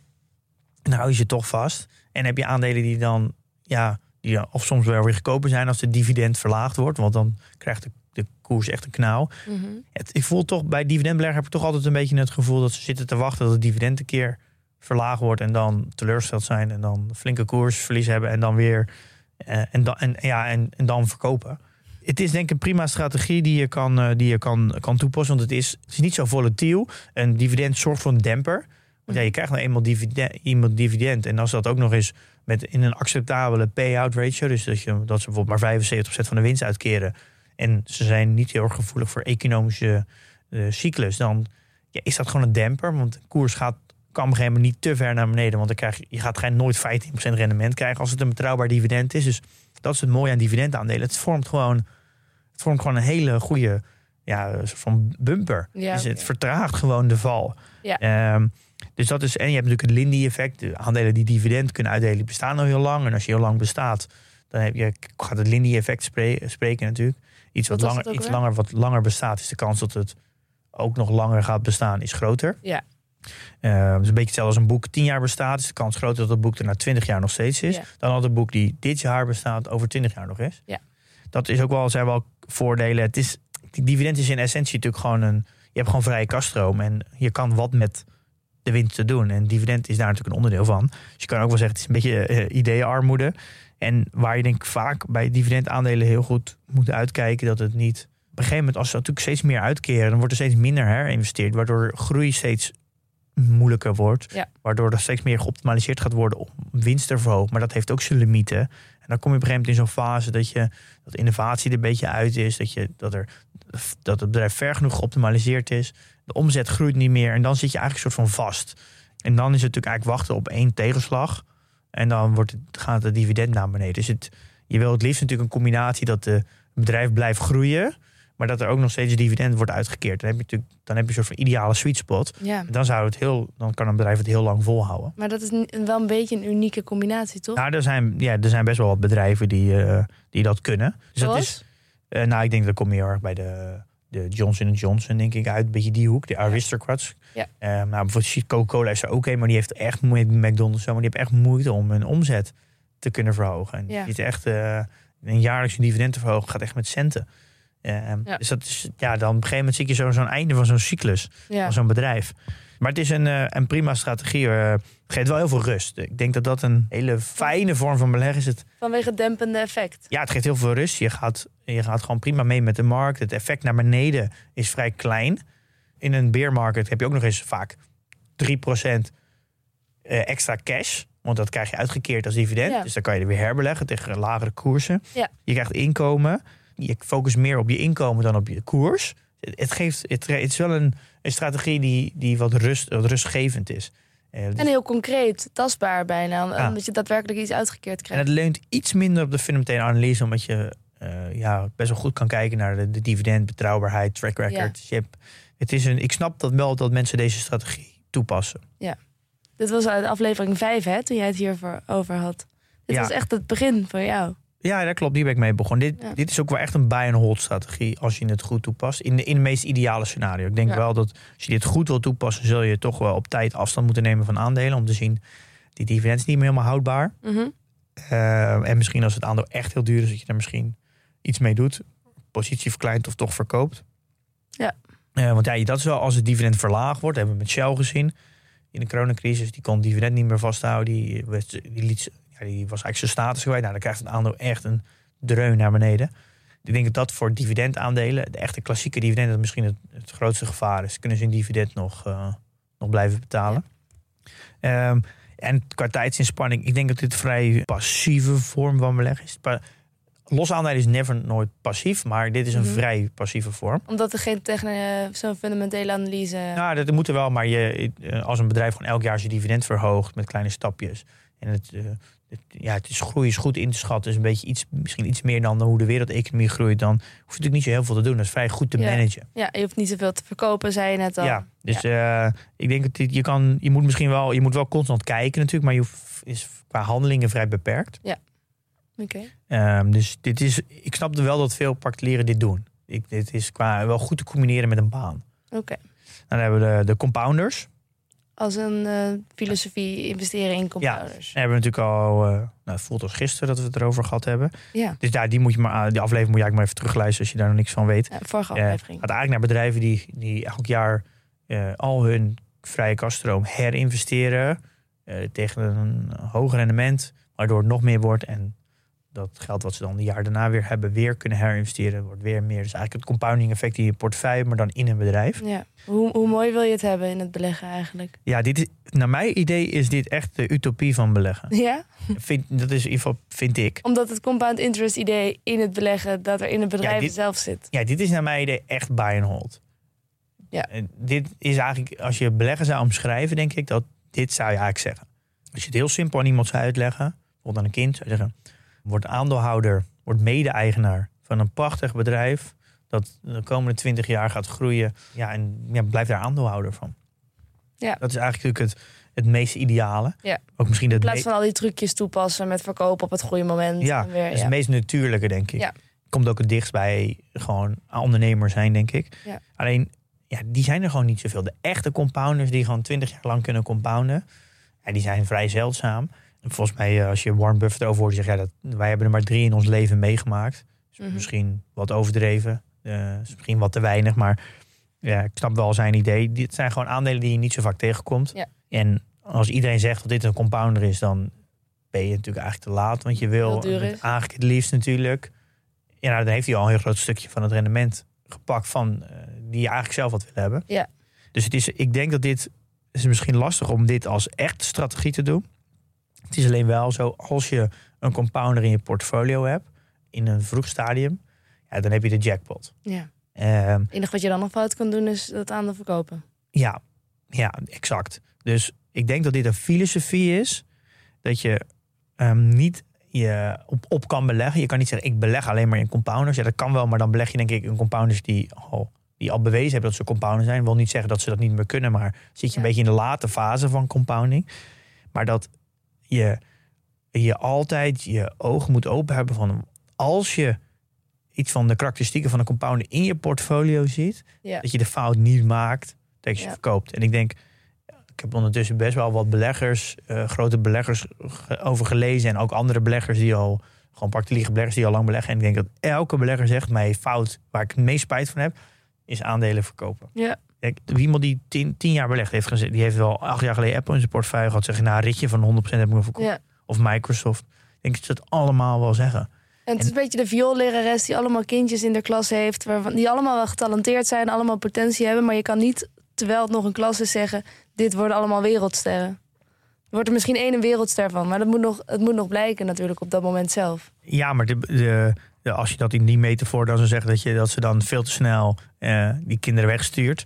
En dan hou je ze toch vast. En heb je aandelen die dan, ja, die of soms wel weer goedkoper zijn als de dividend verlaagd wordt. Want dan krijgt de, de koers echt een knauw. Mhm. Het, ik voel toch bij dividendbeleggen heb ik toch altijd een beetje het gevoel dat ze zitten te wachten dat het dividend een keer verlaagd wordt en dan teleurgesteld zijn en dan flinke koersverlies hebben en dan weer eh, en, dan, en, ja, en, en dan verkopen. het is denk ik een prima strategie die je kan, eh, die je kan, kan toepassen. Want het is, het is niet zo volatiel. Een dividend zorgt voor een demper. Want ja, je krijgt nou eenmaal dividend, eenmaal dividend. En als dat ook nog eens met in een acceptabele payout ratio. Dus dat, je, dat ze bijvoorbeeld maar 75% van de winst uitkeren. En ze zijn niet heel erg gevoelig voor economische uh, cyclus. Dan ja, is dat gewoon een demper. Want de koers gaat, kan op een gegeven moment niet te ver naar beneden. Want dan krijg je, je gaat geen nooit 15% rendement krijgen als het een betrouwbaar dividend is. Dus dat is het mooie aan dividendaandelen. Het vormt gewoon, het vormt gewoon een hele goede ja, soort van bumper. Ja, dus het vertraagt gewoon de val. Ja. Ehm, dus dat is, en je hebt natuurlijk het Lindy-effect. De aandelen die dividend kunnen uitdelen, bestaan al heel lang. En als je heel lang bestaat, dan heb je, gaat het Lindy-effect spre- spreken natuurlijk. Iets wat, langer, iets weer? langer, wat langer bestaat, is de kans dat het ook nog langer gaat bestaan, is groter. Ja. Dus een beetje hetzelfde als een boek 10 jaar bestaat, is de kans groter dat het boek er na 20 jaar nog steeds is. Ja. Dan dat het boek die dit jaar bestaat, over 20 jaar nog is. Ja. Dat is ook wel, zijn wel voordelen. Het is, dividend is in essentie natuurlijk gewoon een. Je hebt gewoon vrije kaststroom en je kan wat met de winst te doen. En dividend is daar natuurlijk een onderdeel van. Dus je kan ook wel zeggen, het is een beetje eh, ideeënarmoede. En waar je denk ik vaak bij dividendaandelen heel goed moet uitkijken dat het niet. Op een gegeven moment, als ze natuurlijk steeds meer uitkeren, dan wordt er steeds minder herinvesteerd, waardoor groei steeds moeilijker wordt. Ja. Waardoor er steeds meer geoptimaliseerd gaat worden om winst te verhogen. Maar dat heeft ook zijn limieten. En dan kom je op een gegeven moment in zo'n fase dat je dat innovatie er een beetje uit is. Dat, je, dat, er, dat het bedrijf ver genoeg geoptimaliseerd is. De omzet groeit niet meer. En dan zit je eigenlijk een soort van vast. En dan is het natuurlijk eigenlijk wachten op één tegenslag. En dan wordt het, gaat het dividend naar beneden. Dus het, je wil het liefst natuurlijk een combinatie dat het bedrijf blijft groeien. Maar dat er ook nog steeds dividend wordt uitgekeerd. Dan heb je, natuurlijk, dan heb je een soort van ideale sweet spot. ja. Dan, zou het heel, dan kan een bedrijf het heel lang volhouden. Maar dat is wel een beetje een unieke combinatie, toch? Nou, er zijn, ja, er zijn best wel wat bedrijven die, eh, die dat kunnen. Dus dat Zoals? is, eh, nou, ik denk dat kom je heel erg bij de, de Johnson Johnson, denk ik, uit. Een beetje die hoek, de aristocrats. Ja. Nou, bijvoorbeeld Coca-Cola is er ook een, maar die heeft echt moeite met McDonald's. Maar die heeft echt moeite om hun omzet te kunnen verhogen. En Ja. die echt eh, een jaarlijkse dividend te verhogen gaat echt met centen. Eh, Ja. Dus dat is, ja, dan op een gegeven moment zie je zo- zo'n einde van zo'n cyclus van zo'n bedrijf. Maar het is een, eh, een prima strategie. eh, Het geeft wel heel veel rust. Ik denk dat dat een hele fijne vorm van beleggen is. Het, Vanwege het dempende effect. ja, het geeft heel veel rust. Je gaat, je gaat gewoon prima mee met de markt. Het effect naar beneden is vrij klein. In een beermarket heb je ook nog eens vaak 3% eh, extra cash. Want dat krijg je uitgekeerd als dividend. Ja. Dus dan kan je er weer herbeleggen tegen lagere koersen. Ja. Je krijgt inkomen. Je focust meer op je inkomen dan op je koers. Het, geeft, het, het is wel een, een strategie die, die wat, rust, wat rustgevend is. Eh, dus- En heel concreet, tastbaar bijna. Ja. Omdat je daadwerkelijk iets uitgekeerd En krijgt. het leunt iets minder op de fundamentele analyse, omdat je eh, ja, best wel goed kan kijken naar de, de dividend, betrouwbaarheid, track record. Ja. Dus hebt- het is een, ik snap dat wel dat mensen deze strategie toepassen. Dit was uit aflevering 5, hè, toen jij het hierover over had. Dit Ja. was echt het begin van jou. Ja, dat klopt. Die ben ik mee begonnen. Dit, Ja. dit is ook wel echt een buy and hold strategie als je het goed toepast. In de, in de meest ideale scenario. Ik denk Ja. wel dat als je dit goed wil toepassen, zul je toch wel op tijd afstand moeten nemen van aandelen. Om te zien, die dividend is niet meer helemaal houdbaar. Eh, en misschien als het aandeel echt heel duur is, dat je er misschien iets mee doet. Positie verkleint of toch verkoopt. Ja. Eh, want ja, dat is wel als het dividend verlaagd wordt. hebben we met Shell gezien. In de coronacrisis, die kon het dividend niet meer vasthouden. Die, die, liet, ja, die was eigenlijk zijn status kwijt. Nou, dan krijgt het aandeel echt een dreun naar beneden. Ik denk dat dat voor dividendaandelen, de echte klassieke dividenden, misschien het, het grootste gevaar is. Kunnen ze een dividend nog, eh, nog blijven betalen? Ehm, en qua tijdsinspanning, ik denk dat dit vrij passieve vorm van beleggen is. Pa- Los aandelen is never nooit passief, maar dit is een Mhm. vrij passieve vorm. Omdat er geen techni- zo'n fundamentele analyse... Nou, dat moet er wel, maar je, eh, als een bedrijf gewoon elk jaar zijn dividend verhoogt met kleine stapjes. En het, eh, het, ja, het is groei is goed in te schatten. is een beetje iets, misschien iets meer dan hoe de wereldeconomie groeit. Dan hoef je natuurlijk niet zo heel veel te doen. Dat is vrij goed te Ja. managen. Ja, je hoeft niet zoveel te verkopen, zei je net al. Ja, dus eh, ik denk dat je kan, je moet misschien wel, je moet wel constant kijken natuurlijk, maar je hoeft- is qua handelingen vrij beperkt. Oké. Ehm, dus dit is, ik snap wel dat veel particulieren dit doen. Ik, dit is qua wel goed te combineren met een baan. Oké. Dan hebben we de, de compounders. Als een eh, filosofie investeren in compounders. Hebben we natuurlijk al, eh, nou, het voelt als gisteren dat we het erover gehad hebben. Ja, Dus daar, die, moet je maar, die aflevering moet je eigenlijk maar even terugluisteren als je daar nog niks van weet. ja vorige Eh, aflevering. gaat eigenlijk naar bedrijven die, die elk jaar al hun vrije kaststroom herinvesteren. tegen een hoger rendement, waardoor het nog meer wordt. En dat geld wat ze dan een jaar daarna weer hebben, weer kunnen herinvesteren. Wordt weer meer. Dus eigenlijk het compounding effect in je portefeuille, maar dan in een bedrijf. Ja. Hoe, hoe mooi wil je het hebben in het beleggen eigenlijk? Ja, dit is, naar mijn idee is dit echt de utopie van beleggen. Ja? Vind, dat is in ieder geval, vind ik. Omdat het compound interest idee in het beleggen dat er in het bedrijf dit- zelf zit. Ja, dit is naar mijn idee echt buy and hold. Ja. En dit is eigenlijk, als je beleggen zou omschrijven, denk ik dat dit zou je eigenlijk zeggen. Als je het heel simpel aan iemand zou uitleggen, bijvoorbeeld aan een kind, zou je zeggen: wordt aandeelhouder, wordt mede-eigenaar van een prachtig bedrijf dat de komende twintig jaar gaat groeien. Ja, en ja, blijf daar aandeelhouder van. Ja. Dat is eigenlijk het, het meest ideale. Ja. Ook misschien In het, plaats van al die trucjes toepassen met verkopen op het goede moment. Ja, en weer, dat is ja. het meest natuurlijke, denk ik. Ja. Komt ook het dichtst bij gewoon ondernemer zijn, denk ik. Ja. Alleen, ja, die zijn er gewoon niet zoveel. De echte compounders die gewoon twintig jaar lang kunnen compounden, ja, die zijn vrij zeldzaam. En volgens mij, eh, als je Warren Buffett over hoort, zeg ja, dat, wij hebben er maar drie in ons leven meegemaakt. Dus. Misschien wat overdreven, eh, is misschien wat te weinig, maar ja, ik snap wel zijn idee. Dit zijn gewoon aandelen die je niet zo vaak tegenkomt. Ja. En als iedereen zegt dat dit een compounder is, dan ben je natuurlijk eigenlijk te laat. Want je wil is. eigenlijk het liefst natuurlijk. Ja, nou, dan heeft hij al een heel groot stukje van het rendement gepakt van eh, die je eigenlijk zelf had willen hebben. Ja. Dus het is, ik denk dat dit het is misschien lastig om dit als echt strategie te doen. Het is alleen wel zo, als je een compounder in je portfolio hebt, in een vroeg stadium, ja, dan heb je de jackpot. Ja. Ehm, Het enige wat je dan nog fout kan doen is dat aandeel verkopen. ja, ja, exact. Dus ik denk dat dit een filosofie is dat je ehm, niet je op, op kan beleggen. Je kan niet zeggen, ik beleg alleen maar in compounders. Ja, dat kan wel, maar dan beleg je denk ik in compounders die al, die al bewezen hebben dat ze compounder zijn. wil niet zeggen dat ze dat niet meer kunnen, maar zit je een beetje in de late fase van compounding. Maar dat je, je altijd je ogen moet open hebben van als je iets van de karakteristieken van een compounder in je portfolio ziet, Ja. dat je de fout niet maakt dat je ze Ja. verkoopt. En ik denk, ik heb ondertussen best wel wat beleggers, eh, grote beleggers ge- over gelezen. En ook andere beleggers die al, gewoon particuliere beleggers die al lang beleggen. En ik denk dat elke belegger zegt, mij fout waar ik het meest spijt van heb, is aandelen verkopen. Ja. Kijk, iemand die tien, tien jaar belegd heeft gezet, die heeft wel acht jaar geleden Apple in zijn portefeuille gehad. Zeggen, nou, een ritje van 100% heb ik verkocht. ja. Of Microsoft. Ik denk dat ze het allemaal wel zeggen. En het is een beetje de vioollerares die allemaal kindjes in de klas heeft. Waarvan, die allemaal wel getalenteerd zijn, allemaal potentie hebben. Maar je kan niet, terwijl het nog een klas is, zeggen... dit worden allemaal wereldsterren. Er wordt er misschien één een wereldster van. Maar dat moet nog, het moet nog blijken natuurlijk op dat moment zelf. Ja, maar de, de, de- als je dat in die metafoor dan zou zeggen... dat, je, dat ze dan veel te snel eh, die kinderen wegstuurt...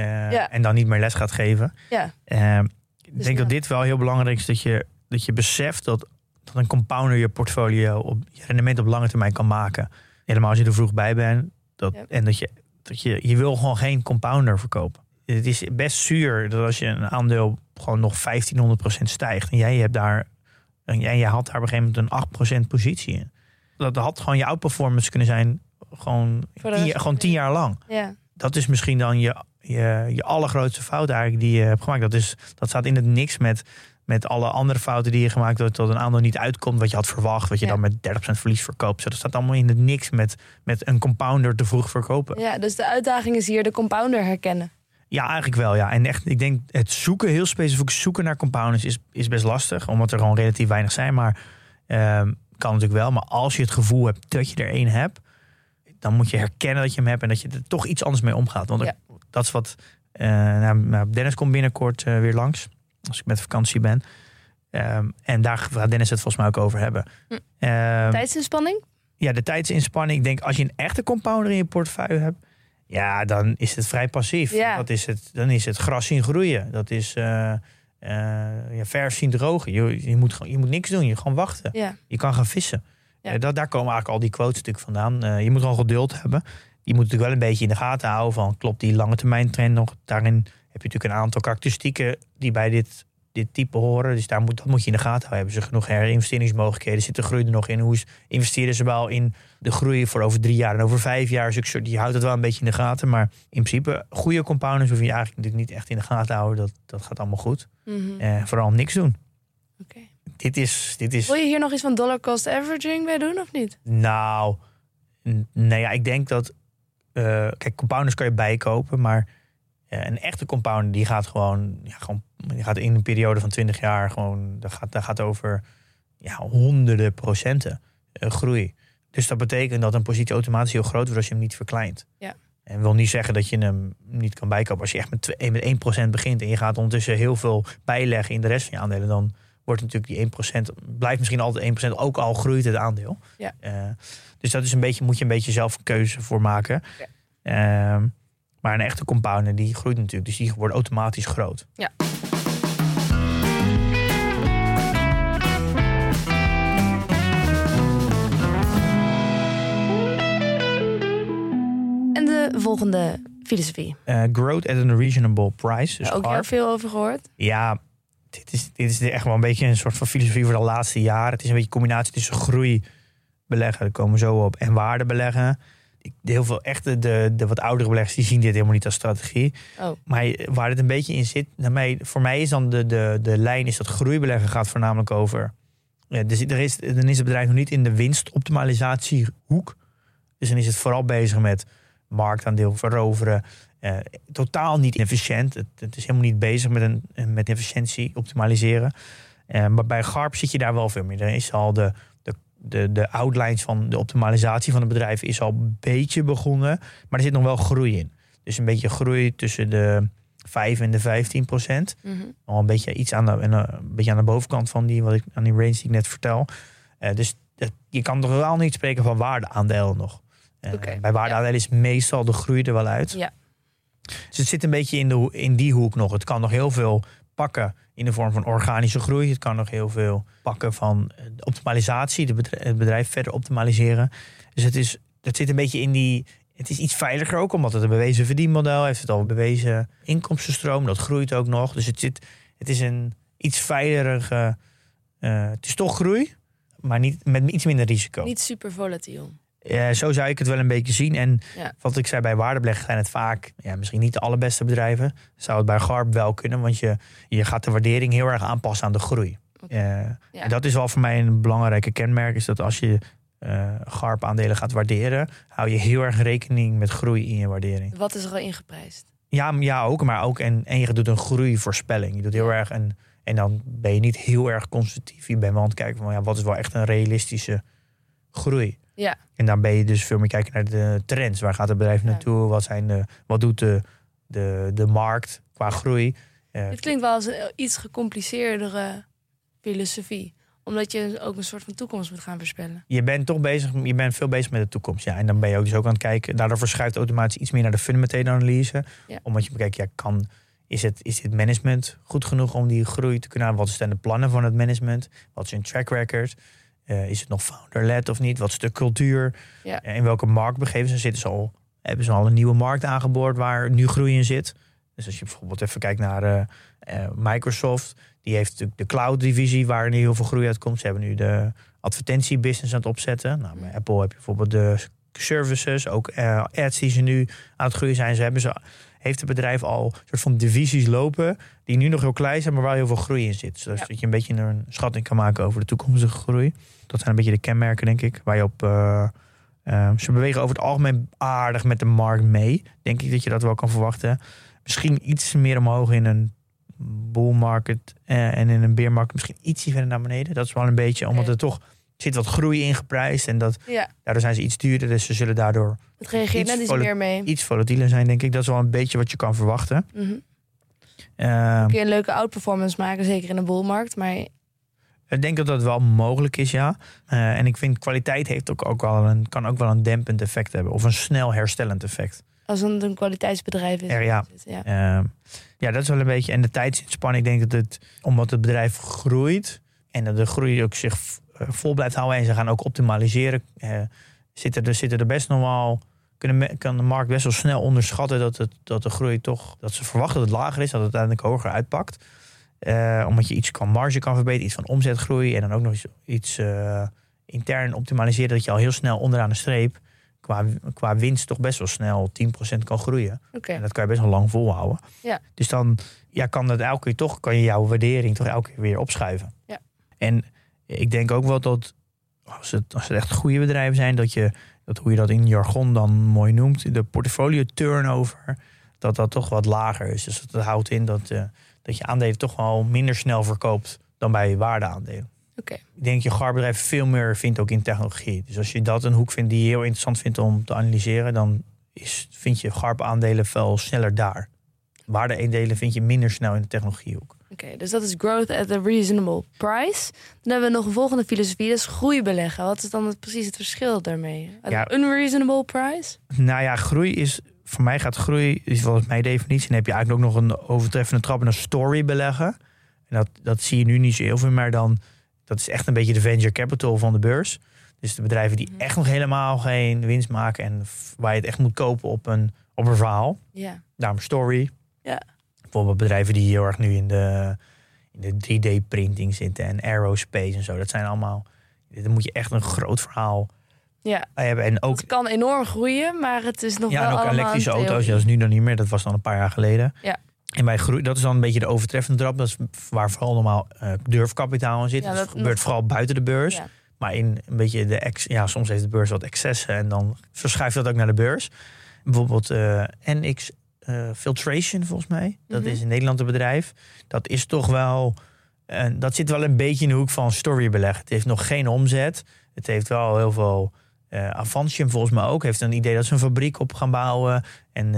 eh, Ja. en dan niet meer les gaat geven. Ja, Eh, ik Dus denk dat dit wel heel belangrijk is... dat je, dat je beseft dat, dat een compounder je portfolio... op je rendement op lange termijn kan maken. Helemaal als je er vroeg bij bent. Dat, Ja. En dat je, dat je, je wil gewoon geen compounder verkopen. Het is best zuur dat als je een aandeel gewoon nog 1500% stijgt... en jij hebt daar... en jij, had daar op een gegeven moment een 8% positie in. Dat had gewoon je outperformance kunnen zijn... gewoon, tien, gewoon tien jaar lang ja. Dat is misschien dan je, je, je allergrootste fout eigenlijk die je hebt gemaakt. Dat, is, dat staat in het niks met, met alle andere fouten die je gemaakt hebt. Dat een aandeel niet uitkomt wat je had verwacht. Wat je Ja. dan met 30% verlies verkoopt. Zo, dat staat allemaal in het niks met, met een compounder te vroeg verkopen. Ja. ja, dus de uitdaging is hier de compounder herkennen. eigenlijk wel. Ja. En echt, ik denk het zoeken, heel specifiek zoeken naar compounders is, is best lastig. Omdat er gewoon relatief weinig zijn. Maar ehm, kan natuurlijk wel. Maar als je het gevoel hebt dat je er één hebt. Dan moet je herkennen dat je hem hebt. En dat je er toch iets anders mee omgaat. Want Ja. dat is wat... eh, nou, nou, Dennis komt binnenkort eh, weer langs. Als ik met vakantie ben. Ehm, en daar gaat Dennis het volgens mij ook over hebben. Hm. Ehm, Tijdsinspanning? ja, de tijdsinspanning. Ik denk als je een echte compounder in je portefeuille hebt. Ja, dan is het vrij passief. Ja. Dat is het, dan is het gras zien groeien. Dat is ja, verf zien drogen. Je, je, moet, je moet niks doen. Je gewoon wachten. Ja. Je kan gaan vissen. Ja. Eh, dat, daar komen eigenlijk al die quotes natuurlijk vandaan. Eh, je moet gewoon geduld hebben. Je moet natuurlijk wel een beetje in de gaten houden van klopt die lange termijn trend nog. Daarin heb je natuurlijk een aantal karakteristieken die bij dit, dit type horen. Dus daar moet, dat moet je in de gaten houden. Hebben ze genoeg herinvesteringsmogelijkheden? Zit de groei er nog in? Hoe is- investeren ze wel in de groei voor over drie jaar en over vijf jaar? Soort- Je houdt het wel een beetje in de gaten. Maar in principe, goede compounders hoef je eigenlijk natuurlijk niet echt in de gaten te houden. Dat, dat gaat allemaal goed. Mhm. Eh, vooral niks doen. Oké. Dit is, dit is Wil je hier nog iets van dollar cost averaging bij doen of niet? Nou, nee, ja, ik denk dat. eh, kijk, compounders kan je bijkopen, maar eh, een echte compounder die gaat gewoon, ja, gewoon. Die gaat in een periode van 20 jaar gewoon. Dat gaat, dat gaat over ja, honderden procenten. eh, groei. Dus dat betekent dat een positie automatisch heel groot wordt als je hem niet verkleint. Ja. En wil niet zeggen dat je hem niet kan bijkopen. Als je echt met, met 1% begint en je gaat ondertussen heel veel bijleggen in de rest van je aandelen, dan wordt natuurlijk die 1%, blijft misschien altijd 1%, ook al groeit het aandeel. Ja. Eh, dus dat is een beetje, moet je een beetje zelf een keuze voor maken. Ja. Ehm, maar een echte compounder die groeit natuurlijk, dus die wordt automatisch groot. En de volgende filosofie. Eh, growth at a reasonable price. Dus Ook heel veel over gehoord. Ja, dit is, dit is echt wel een beetje een soort van filosofie voor de laatste jaren. Het is een beetje een combinatie tussen groei beleggen, daar komen we zo op, en waarde beleggen. Ik- Heel veel echte, de, de wat oudere beleggers, die zien dit helemaal niet als strategie. Oh. Maar waar het een beetje in zit, mij, voor mij is dan de, de, de lijn is dat groeibeleggen gaat voornamelijk over. Ja, dus er is, dan is het bedrijf nog niet in de winstoptimalisatiehoek. Dus dan is het vooral bezig met marktaandeel veroveren. Eh, totaal niet efficiënt. Het, het is helemaal niet bezig met, een, met efficiëntie optimaliseren. Eh, maar bij GARP zit je daar wel veel meer. Er is al de, de, de, de outlines van de optimalisatie van het bedrijf is al een beetje begonnen. Maar er zit nog wel groei in. Dus een beetje groei tussen de 5 en de 15 procent. Mhm. Al een beetje iets aan de, en, eh, een beetje aan de bovenkant van die, wat ik, aan die range die ik net vertel. Eh, dus dat, je kan toch wel niet spreken van waardeaandelen nog. Eh, bij waardeaandelen is meestal de groei er wel uit. Ja. Dus het zit een beetje in, de, in die hoek nog. Het kan nog heel veel pakken in de vorm van organische groei. Het kan nog heel veel pakken van eh, optimalisatie, het bedrijf verder optimaliseren. Dus het, is, het zit een beetje in die. Het is iets veiliger ook, omdat het een bewezen verdienmodel heeft. Het al een bewezen inkomstenstroom, dat groeit ook nog. Dus het, zit, het is een iets veiligere. eh, het is toch groei, maar niet, met iets minder risico. Niet super volatiel. Ja, zo zou ik het wel een beetje zien. En Ja. wat ik zei bij waardebeleggen zijn het vaak, ja, misschien niet de allerbeste bedrijven. Zou het bij Garp wel kunnen, want je, je gaat de waardering heel erg aanpassen aan de groei. Eh, En dat is wel voor mij een belangrijke kenmerk, is dat als je eh Garp aandelen gaat waarderen, hou je heel erg rekening met groei in je waardering. Wat is er al ingeprijsd? Ja, ja ook, maar ook en, en je doet een groeivoorspelling. Je doet heel erg een, en dan ben je niet heel erg consultief. Je bent wel aan het kijken van ja, wat is wel echt een realistische groei. Ja. En dan ben je dus veel meer kijken naar de trends. Waar gaat het bedrijf Ja. naartoe? Wat, zijn de, wat doet de, de, de markt qua groei? Eh, Het klinkt wel als een iets gecompliceerdere filosofie. Omdat je ook een soort van toekomst moet gaan voorspellen. je bent toch bezig, je bent veel bezig met de toekomst. Ja. En dan ben je ook dus ook aan het kijken. Daardoor verschuift automatisch iets meer naar de fundamentele analyse. Ja. Omdat je bekijkt, ja, kan, is, het, is dit management goed genoeg om die groei te kunnen halen? Wat zijn de plannen van het management? Wat is hun track record? Eh, is het nog founder-led of niet? Wat is de cultuur? Ja. Eh, in welke markt begeven ze? Zitten ze al, hebben ze al een nieuwe markt aangeboord waar nu groei in zit? Dus als je bijvoorbeeld even kijkt naar eh, Microsoft, die heeft natuurlijk de cloud-divisie waar nu heel veel groei uitkomt. Ze hebben nu de advertentiebusiness aan het opzetten. Nou, bij Apple heb je bijvoorbeeld de services, ook ads die ze nu aan het groeien zijn. Ze hebben ze, heeft het bedrijf al een soort van divisies lopen die nu nog heel klein zijn, maar waar heel veel groei in zit. Zodat Ja. je een beetje een schatting kan maken over de toekomstige groei. Dat zijn een beetje de kenmerken, denk ik, waar je op. eh, eh, ze bewegen over het algemeen aardig met de markt mee. Denk ik dat je dat wel kan verwachten. Misschien iets meer omhoog in een bull market eh, en in een bear market misschien ietsje verder naar beneden. Dat is wel een beetje, omdat er toch zit wat groei ingeprijsd en dat, Ja, daardoor zijn ze iets duurder. Dus ze zullen daardoor het reageert Iets net iets meer mee. iets volatieler zijn, denk ik. Dat is wel een beetje wat je kan verwachten. Mhm. Eh, Kun je een leuke outperformance maken, zeker in de bullmarkt. Maar ik denk dat dat wel mogelijk is, ja. Eh, en ik vind kwaliteit heeft ook, ook wel een, kan ook wel een dempend effect hebben. Of een snel herstellend effect. als het een kwaliteitsbedrijf is. Er, ja. ja. Eh, ja, dat is wel een beetje. En de tijdsinspanning, ik denk dat het, omdat het bedrijf groeit en dat de groei ook zich vol blijft houden en ze gaan ook optimaliseren, eh, zitten, er, zitten er best nog wel. Kunnen, kan de markt best wel snel onderschatten dat, het, dat de groei toch. dat ze verwachten dat het lager is, dat het uiteindelijk hoger uitpakt. Eh, omdat je iets kan marge kan verbeteren, iets van omzetgroei en dan ook nog iets, iets eh, intern optimaliseren, dat je al heel snel onderaan de streep qua, qua winst toch best wel snel 10% kan groeien. En dat kan je best wel lang volhouden. Ja. Dus dan ja, kan dat elke keer toch, kan je jouw waardering toch elke keer weer opschuiven. Ja. En ik denk ook wel dat als het, als het echt goede bedrijven zijn, dat je, dat hoe je dat in jargon dan mooi noemt, de portfolio turnover, dat dat toch wat lager is. Dus dat houdt in dat, eh, dat je aandelen toch wel minder snel verkoopt dan bij waardeaandelen. Oké. Ik denk dat je GAR-bedrijf veel meer vindt ook in technologie. Dus als je dat een hoek vindt die je heel interessant vindt om te analyseren, dan is, vind je GARP-aandelen veel sneller daar. Waarde-aandelen vind je minder snel in de technologiehoek. Oké, dus dat is growth at a reasonable price. Dan hebben we nog een volgende filosofie, dat is groei beleggen. Wat is dan het, precies het verschil daarmee? Ja. an unreasonable price? Nou ja, groei is, voor mij gaat groei, is volgens mijn definitie, dan heb je eigenlijk ook nog een overtreffende trap en een story beleggen. En dat, dat zie je nu niet zo heel veel meer dan, dat is echt een beetje de venture capital van de beurs. Dus de bedrijven die echt nog helemaal geen winst maken en waar je het echt moet kopen op een, op een verhaal. Ja. Daarom story. Ja. Bijvoorbeeld bedrijven die heel erg nu in de, in de 3D-printing zitten en aerospace en zo. Dat zijn allemaal, dan moet je echt een groot verhaal Ja, hebben. En ook het kan enorm groeien, maar het is nog ja, wel en ook allemaal elektrische auto's. Dat is nu dan niet meer. Dat was dan een paar jaar geleden. Ja. En bij groei, dat is dan een beetje de overtreffende trap. Dat is waar vooral normaal eh, durfkapitaal in zit. Ja, dat dat gebeurt nog- vooral buiten de beurs. Ja. Maar in een beetje de ex, ja, soms heeft de beurs wat excessen en dan verschuift dat ook naar de beurs. Bijvoorbeeld eh, NX eh, Filtration, volgens mij. Dat Mhm. is in Nederland een bedrijf. Dat is toch wel. eh, dat zit wel een beetje in de hoek van storybeleg. Het heeft nog geen omzet. Het heeft wel heel veel. Avantium volgens mij ook heeft een idee dat ze een fabriek op gaan bouwen. En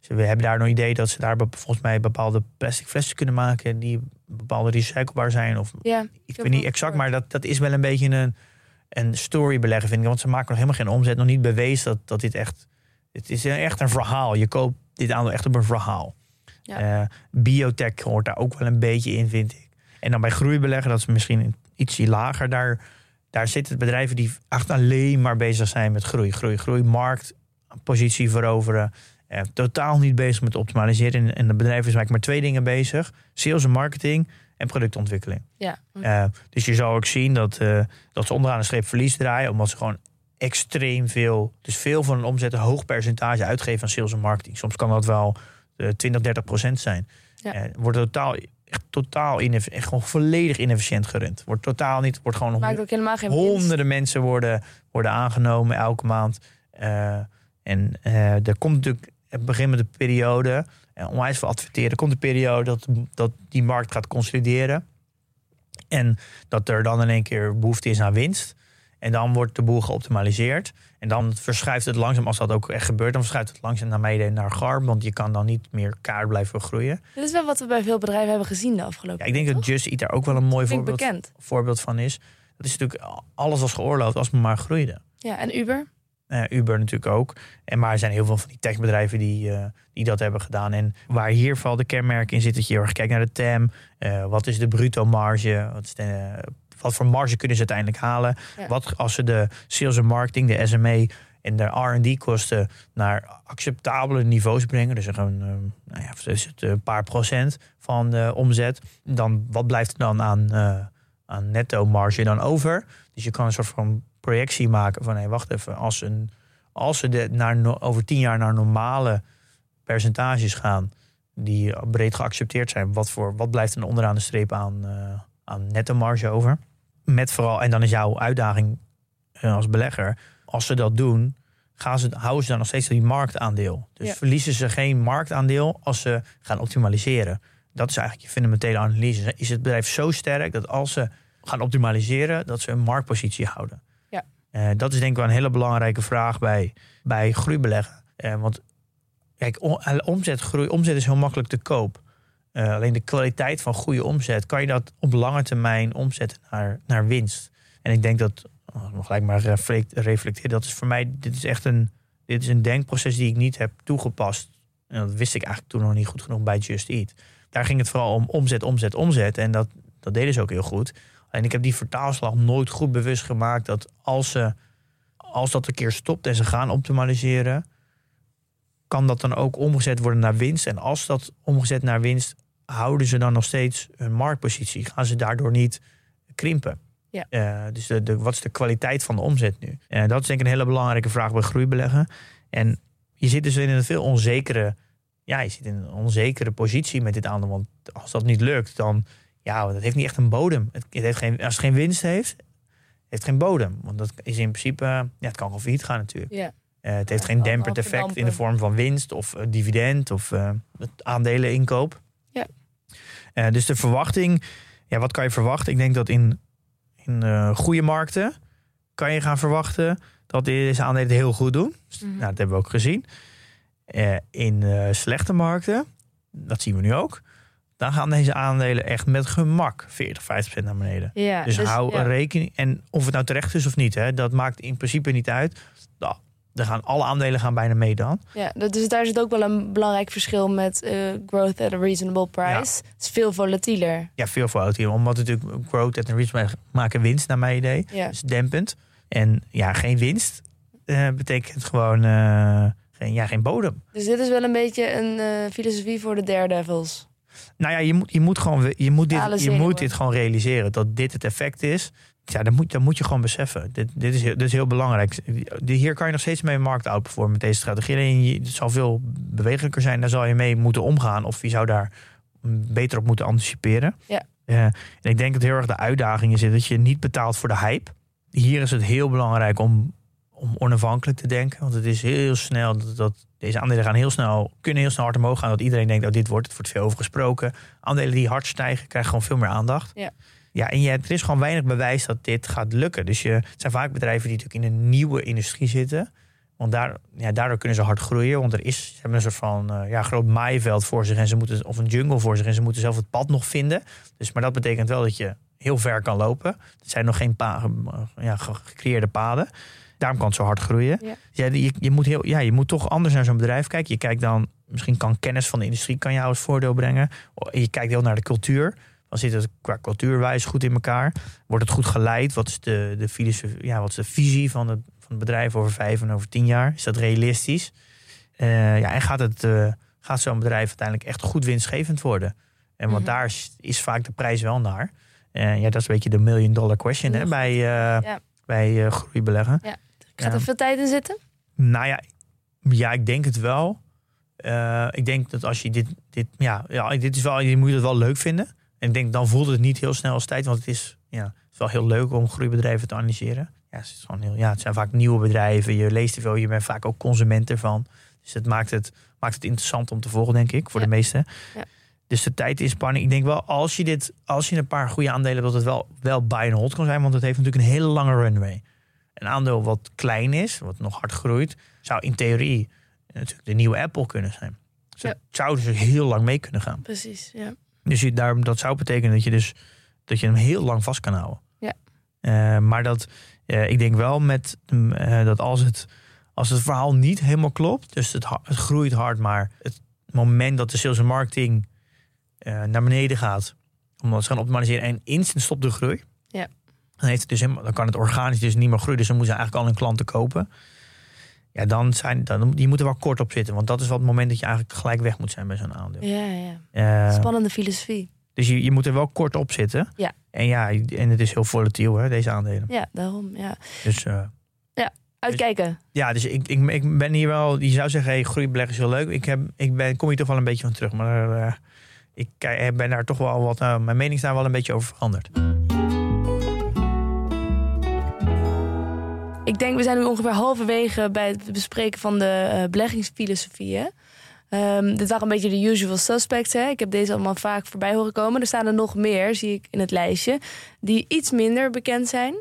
ze hebben daar nog een idee dat ze daar volgens mij bepaalde plastic flessen kunnen maken die bepaalde recyclebaar zijn. Of Ja, ik weet niet exact, maar dat, dat is wel een beetje een, een story beleggen, vind ik. Want ze maken nog helemaal geen omzet, nog niet bewezen dat, dat dit echt... Het is echt een verhaal. Je koopt dit aandeel echt op een verhaal. Ja. Eh, biotech hoort daar ook wel een beetje in, vind ik. En dan bij groeibeleggen, dat is misschien iets lager. Daar, daar zitten bedrijven die echt alleen maar bezig zijn met groei. Groei, groei, markt, positie veroveren. Eh, totaal niet bezig met optimaliseren. En, de bedrijf is eigenlijk maar twee dingen bezig. Sales en marketing en productontwikkeling. ja. Eh, dus je zal ook zien dat, dat ze onderaan de streep verlies draaien. Omdat ze gewoon extreem veel, dus veel van hun omzet een hoog percentage uitgeven aan sales en marketing. Soms kan dat wel eh 20, 30 procent zijn. Ja. Eh, wordt totaal, echt totaal inefficiënt, echt gewoon volledig inefficiënt gerund. Wordt totaal niet, wordt gewoon maakt ook helemaal geen winst. honderden mensen worden, worden aangenomen elke maand. Eh, en eh, er komt natuurlijk, het begin met de periode, eh, onwijs veel adverteren, komt de periode dat, dat die markt gaat consolideren. En dat er dan in één keer behoefte is aan winst. En dan wordt de boel geoptimaliseerd. En dan verschuift het langzaam, als dat ook echt gebeurt, dan verschuift het langzaam naar beneden naar GARM. Want je kan dan niet meer kaart blijven groeien. Dit is wel wat we bij veel bedrijven hebben gezien de afgelopen Ja, ik denk dat? Just Eat daar ook wel een mooi voorbeeld, voorbeeld van is. Dat is natuurlijk, alles was geoorloofd als het maar groeide. Ja, en Uber? Eh, Uber natuurlijk ook. En maar er zijn heel veel van die techbedrijven die, eh, die dat hebben gedaan. En waar hier vooral de kenmerk in zit, dat je heel erg kijkt naar de TAM. Eh, wat is de bruto marge? Wat, is de, eh, wat voor marge kunnen ze uiteindelijk halen? Ja. Wat als ze de sales en marketing, de SME en de R&D kosten naar acceptabele niveaus brengen. Dus gewoon, eh, nou ja, een paar procent van de omzet. Dan wat blijft er dan aan, eh, aan netto marge dan over? Dus je kan een soort van projectie maken van hé, wacht even, als, een, als ze de, naar, no- over tien jaar naar normale percentages gaan die breed geaccepteerd zijn, wat, voor, wat blijft er onderaan de streep aan, eh, aan netto marge over? Met vooral, en dan is jouw uitdaging eh, als belegger, als ze dat doen, gaan ze, houden ze dan nog steeds die marktaandeel. Dus Ja. verliezen ze geen marktaandeel als ze gaan optimaliseren. Dat is eigenlijk je fundamentele analyse. Is het bedrijf zo sterk dat als ze gaan optimaliseren, dat ze een marktpositie houden? Ja. Eh, dat is denk ik wel een hele belangrijke vraag bij, bij groeibeleggen. Eh, want kijk, omzetgroei, omzet is heel makkelijk te koop. Eh, alleen de kwaliteit van goede omzet, kan je dat op lange termijn omzetten naar, naar winst? En ik denk dat, oh, gelijk maar reflect- reflecteren, dat is voor mij, dit is echt een, dit is een denkproces die ik niet heb toegepast. En dat wist ik eigenlijk toen nog niet goed genoeg bij Just Eat. Daar ging het vooral om omzet, omzet, omzet. En dat, dat deden ze ook heel goed. En ik heb die vertaalslag nooit goed bewust gemaakt dat als, ze, als dat een keer stopt en ze gaan optimaliseren, kan dat dan ook omgezet worden naar winst. En als dat omgezet naar winst, houden ze dan nog steeds hun marktpositie? Gaan ze daardoor niet krimpen? Ja. Eh, dus de, de, wat is de kwaliteit van de omzet nu? En dat is denk ik een hele belangrijke vraag bij groeibeleggen. En je zit dus in een veel onzekere, ja, je zit in een onzekere positie met dit aandeel. Want als dat niet lukt, dan ja, dat heeft niet echt een bodem. Het, het heeft geen, als het geen winst heeft, heeft geen bodem. Want dat is in principe, ja, het kan gewoon failliet gaan natuurlijk. Ja. Eh, het heeft Ja, geen wel effect in de vorm van winst of eh, dividend of eh het aandeleninkoop. Eh, dus de verwachting, ja, wat kan je verwachten? Ik denk dat in in eh, goede markten kan je gaan verwachten dat deze aandelen heel goed doen. Dus, Mhm. nou, dat hebben we ook gezien. Eh, in slechte markten, dat zien we nu ook. Dan gaan deze aandelen echt met gemak 40, 50% naar beneden. Ja, dus, hou ja. rekening. En of het nou terecht is of niet, hè, dat maakt in principe niet uit. Dan gaan alle aandelen gaan bijna mee dan. Ja, dat- dus daar zit ook wel een belangrijk verschil met eh, growth at a reasonable price. Het is veel volatieler. Ja, veel hier. Omdat natuurlijk growth at a risk maken winst, naar mijn idee. Ja. Dus dempend. En ja, geen winst eh, betekent gewoon eh, geen, ja, geen bodem. Dus dit is wel een beetje een filosofie voor de daredevils. Nou ja, je moet, je moet, gewoon, je moet, dit, je moet dit gewoon realiseren. Dat dit het effect is. Ja, dat moet, dat moet je gewoon beseffen. Dit, dit, is, heel, dit is heel belangrijk. Hier kan je nog steeds mee markt outperformen met deze strategie. Alleen je- het zal veel bewegelijker zijn. Daar zal je mee moeten omgaan. Of je zou daar beter op moeten anticiperen. Ja. Eh, en ik denk dat heel erg de uitdaging is dat je niet betaalt voor de hype. Hier is het heel belangrijk om, om onafhankelijk te denken. Want het is heel snel dat, dat deze aandelen gaan heel snel, kunnen heel snel hard omhoog gaan. Dat iedereen denkt, oh, dit wordt, het wordt veel over gesproken. Aandelen die hard stijgen, krijgen gewoon veel meer aandacht. Ja. Ja, en je, er is gewoon weinig bewijs dat dit gaat lukken. Dus je, het zijn vaak bedrijven die natuurlijk in een nieuwe industrie zitten. Want daar, ja, daardoor kunnen ze hard groeien. Want er is, ze hebben een soort van eh, ja, groot maaiveld voor zich. En ze moeten, of een jungle voor zich. En ze moeten zelf het pad nog vinden. Dus, maar dat betekent wel dat je heel ver kan lopen. Er zijn nog geen pa, ja, ge- gecreëerde paden. Daarom kan het zo hard groeien. Ja. Ja, je, je, moet heel, ja, je moet toch anders naar zo'n bedrijf kijken. Je kijkt dan, misschien kan kennis van de industrie kan jou als voordeel brengen. Je kijkt heel naar de cultuur. Dan zit het qua cultuurwijs goed in elkaar. Wordt het goed geleid? Wat is de, de, filosofie, ja, wat is de visie van het, van het bedrijf over vijf en over tien jaar? Is dat realistisch? Eh, ja, en gaat, het, eh, gaat zo'n bedrijf uiteindelijk echt goed winstgevend worden? En want Mhm. daar is, is vaak de prijs wel naar. Eh, ja, dat is een beetje de million dollar question hè, bij, Ja. bij groeibeleggen. Gaat er Ja. veel tijd in zitten? Nou ja, ja, ik denk het wel. Ik denk dat als je dit, dit, ja, ja, dit is wel, je moet het wel leuk vinden. En ik denk dan voelt het niet heel snel als tijd, want het is, ja, het is wel heel leuk om groeibedrijven te analyseren. Ja, het, is gewoon heel, ja, het zijn vaak nieuwe bedrijven. Je leest er veel, je bent vaak ook consument ervan. Dus het maakt het, maakt het interessant om te volgen, denk ik, voor Ja. de meesten. Ja. Dus de tijd is spanning. Ik denk wel, als je, dit, als je een paar goede aandelen hebt, dat het wel, wel buy and hold kan zijn. Want het heeft natuurlijk een hele lange runway. Een aandeel wat klein is, wat nog hard groeit, zou in theorie natuurlijk de nieuwe Apple kunnen zijn. Dus Ja. zou dus heel lang mee kunnen gaan. Precies, ja. Dus je, daar, dat zou betekenen dat je, dus, dat je hem heel lang vast kan houden. Ja. Eh, maar dat, eh, ik denk wel met, mm, eh, dat als het, als het verhaal niet helemaal klopt, dus het, het groeit hard, maar het moment dat de sales en marketing naar beneden gaat, omdat ze gaan optimaliseren en instant stopt de groei, Ja. dan, heeft het dus helemaal, dan kan het organisch dus niet meer groeien. Dus dan moeten ze eigenlijk al hun klanten kopen. Ja, dan zijn, dan, die moeten wel kort op zitten. Want dat is wel het moment dat je eigenlijk gelijk weg moet zijn bij zo'n aandeel. Ja, ja. Eh, Spannende filosofie. dus je, je moet er wel kort op zitten. Ja. En ja, en het is heel volatiel, hè, deze aandelen. Ja, daarom. Ja. Dus eh, Uitkijken. ja, dus ik, ik, ik ben hier wel... Je zou zeggen, hey, groeibeleggen is heel leuk. Ik, heb, ik ben, kom hier toch wel een beetje van terug. Maar eh, ik ben daar toch wel wat... mijn mening is daar wel een beetje over veranderd. We zijn nu ongeveer halverwege bij het bespreken van de eh, beleggingsfilosofieën. Ehm, dit waren een beetje de usual suspects. Hè? Ik heb deze allemaal vaak voorbij horen komen. Er staan er nog meer, zie ik in het lijstje, die iets minder bekend zijn.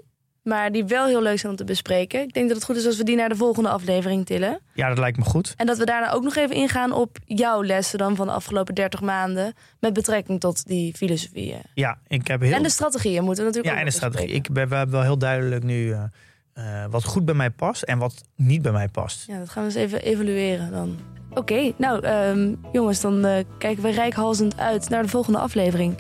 Maar die wel heel leuk zijn om te bespreken. Ik denk dat het goed is als we die naar de volgende aflevering tillen. Ja, dat lijkt me goed. En dat we daarna ook nog even ingaan op jouw lessen dan van de afgelopen 30 maanden. Met betrekking tot die filosofieën. Ja, ik heb heel... En de strategieën moeten we natuurlijk ja, ook en de strategie. Ik ben, we hebben wel heel duidelijk nu... eh, eh, wat goed bij mij past en wat niet bij mij past. Ja, dat gaan we eens even evalueren dan. Oké, nou ehm, jongens, dan eh, kijken we rijkhalzend uit naar de volgende aflevering.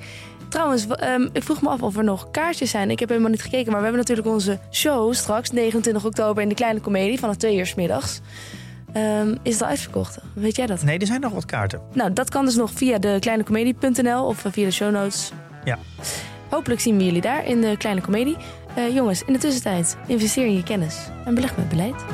Trouwens, ehm, ik vroeg me af of er nog kaartjes zijn. Ik heb helemaal niet gekeken, maar we hebben natuurlijk onze show straks, 29 oktober in de Kleine Comedie vanaf 2 uur 's middags. Ehm, is het al uitverkocht? Weet jij dat? Nee, er zijn nog wat kaarten. Nou, dat kan dus nog via de kleinecomedie.nl of eh, via de show notes. Ja. Hopelijk zien we jullie daar in de Kleine Comedie. Eh, jongens, in de tussentijd investeer in je kennis en beleg met beleid.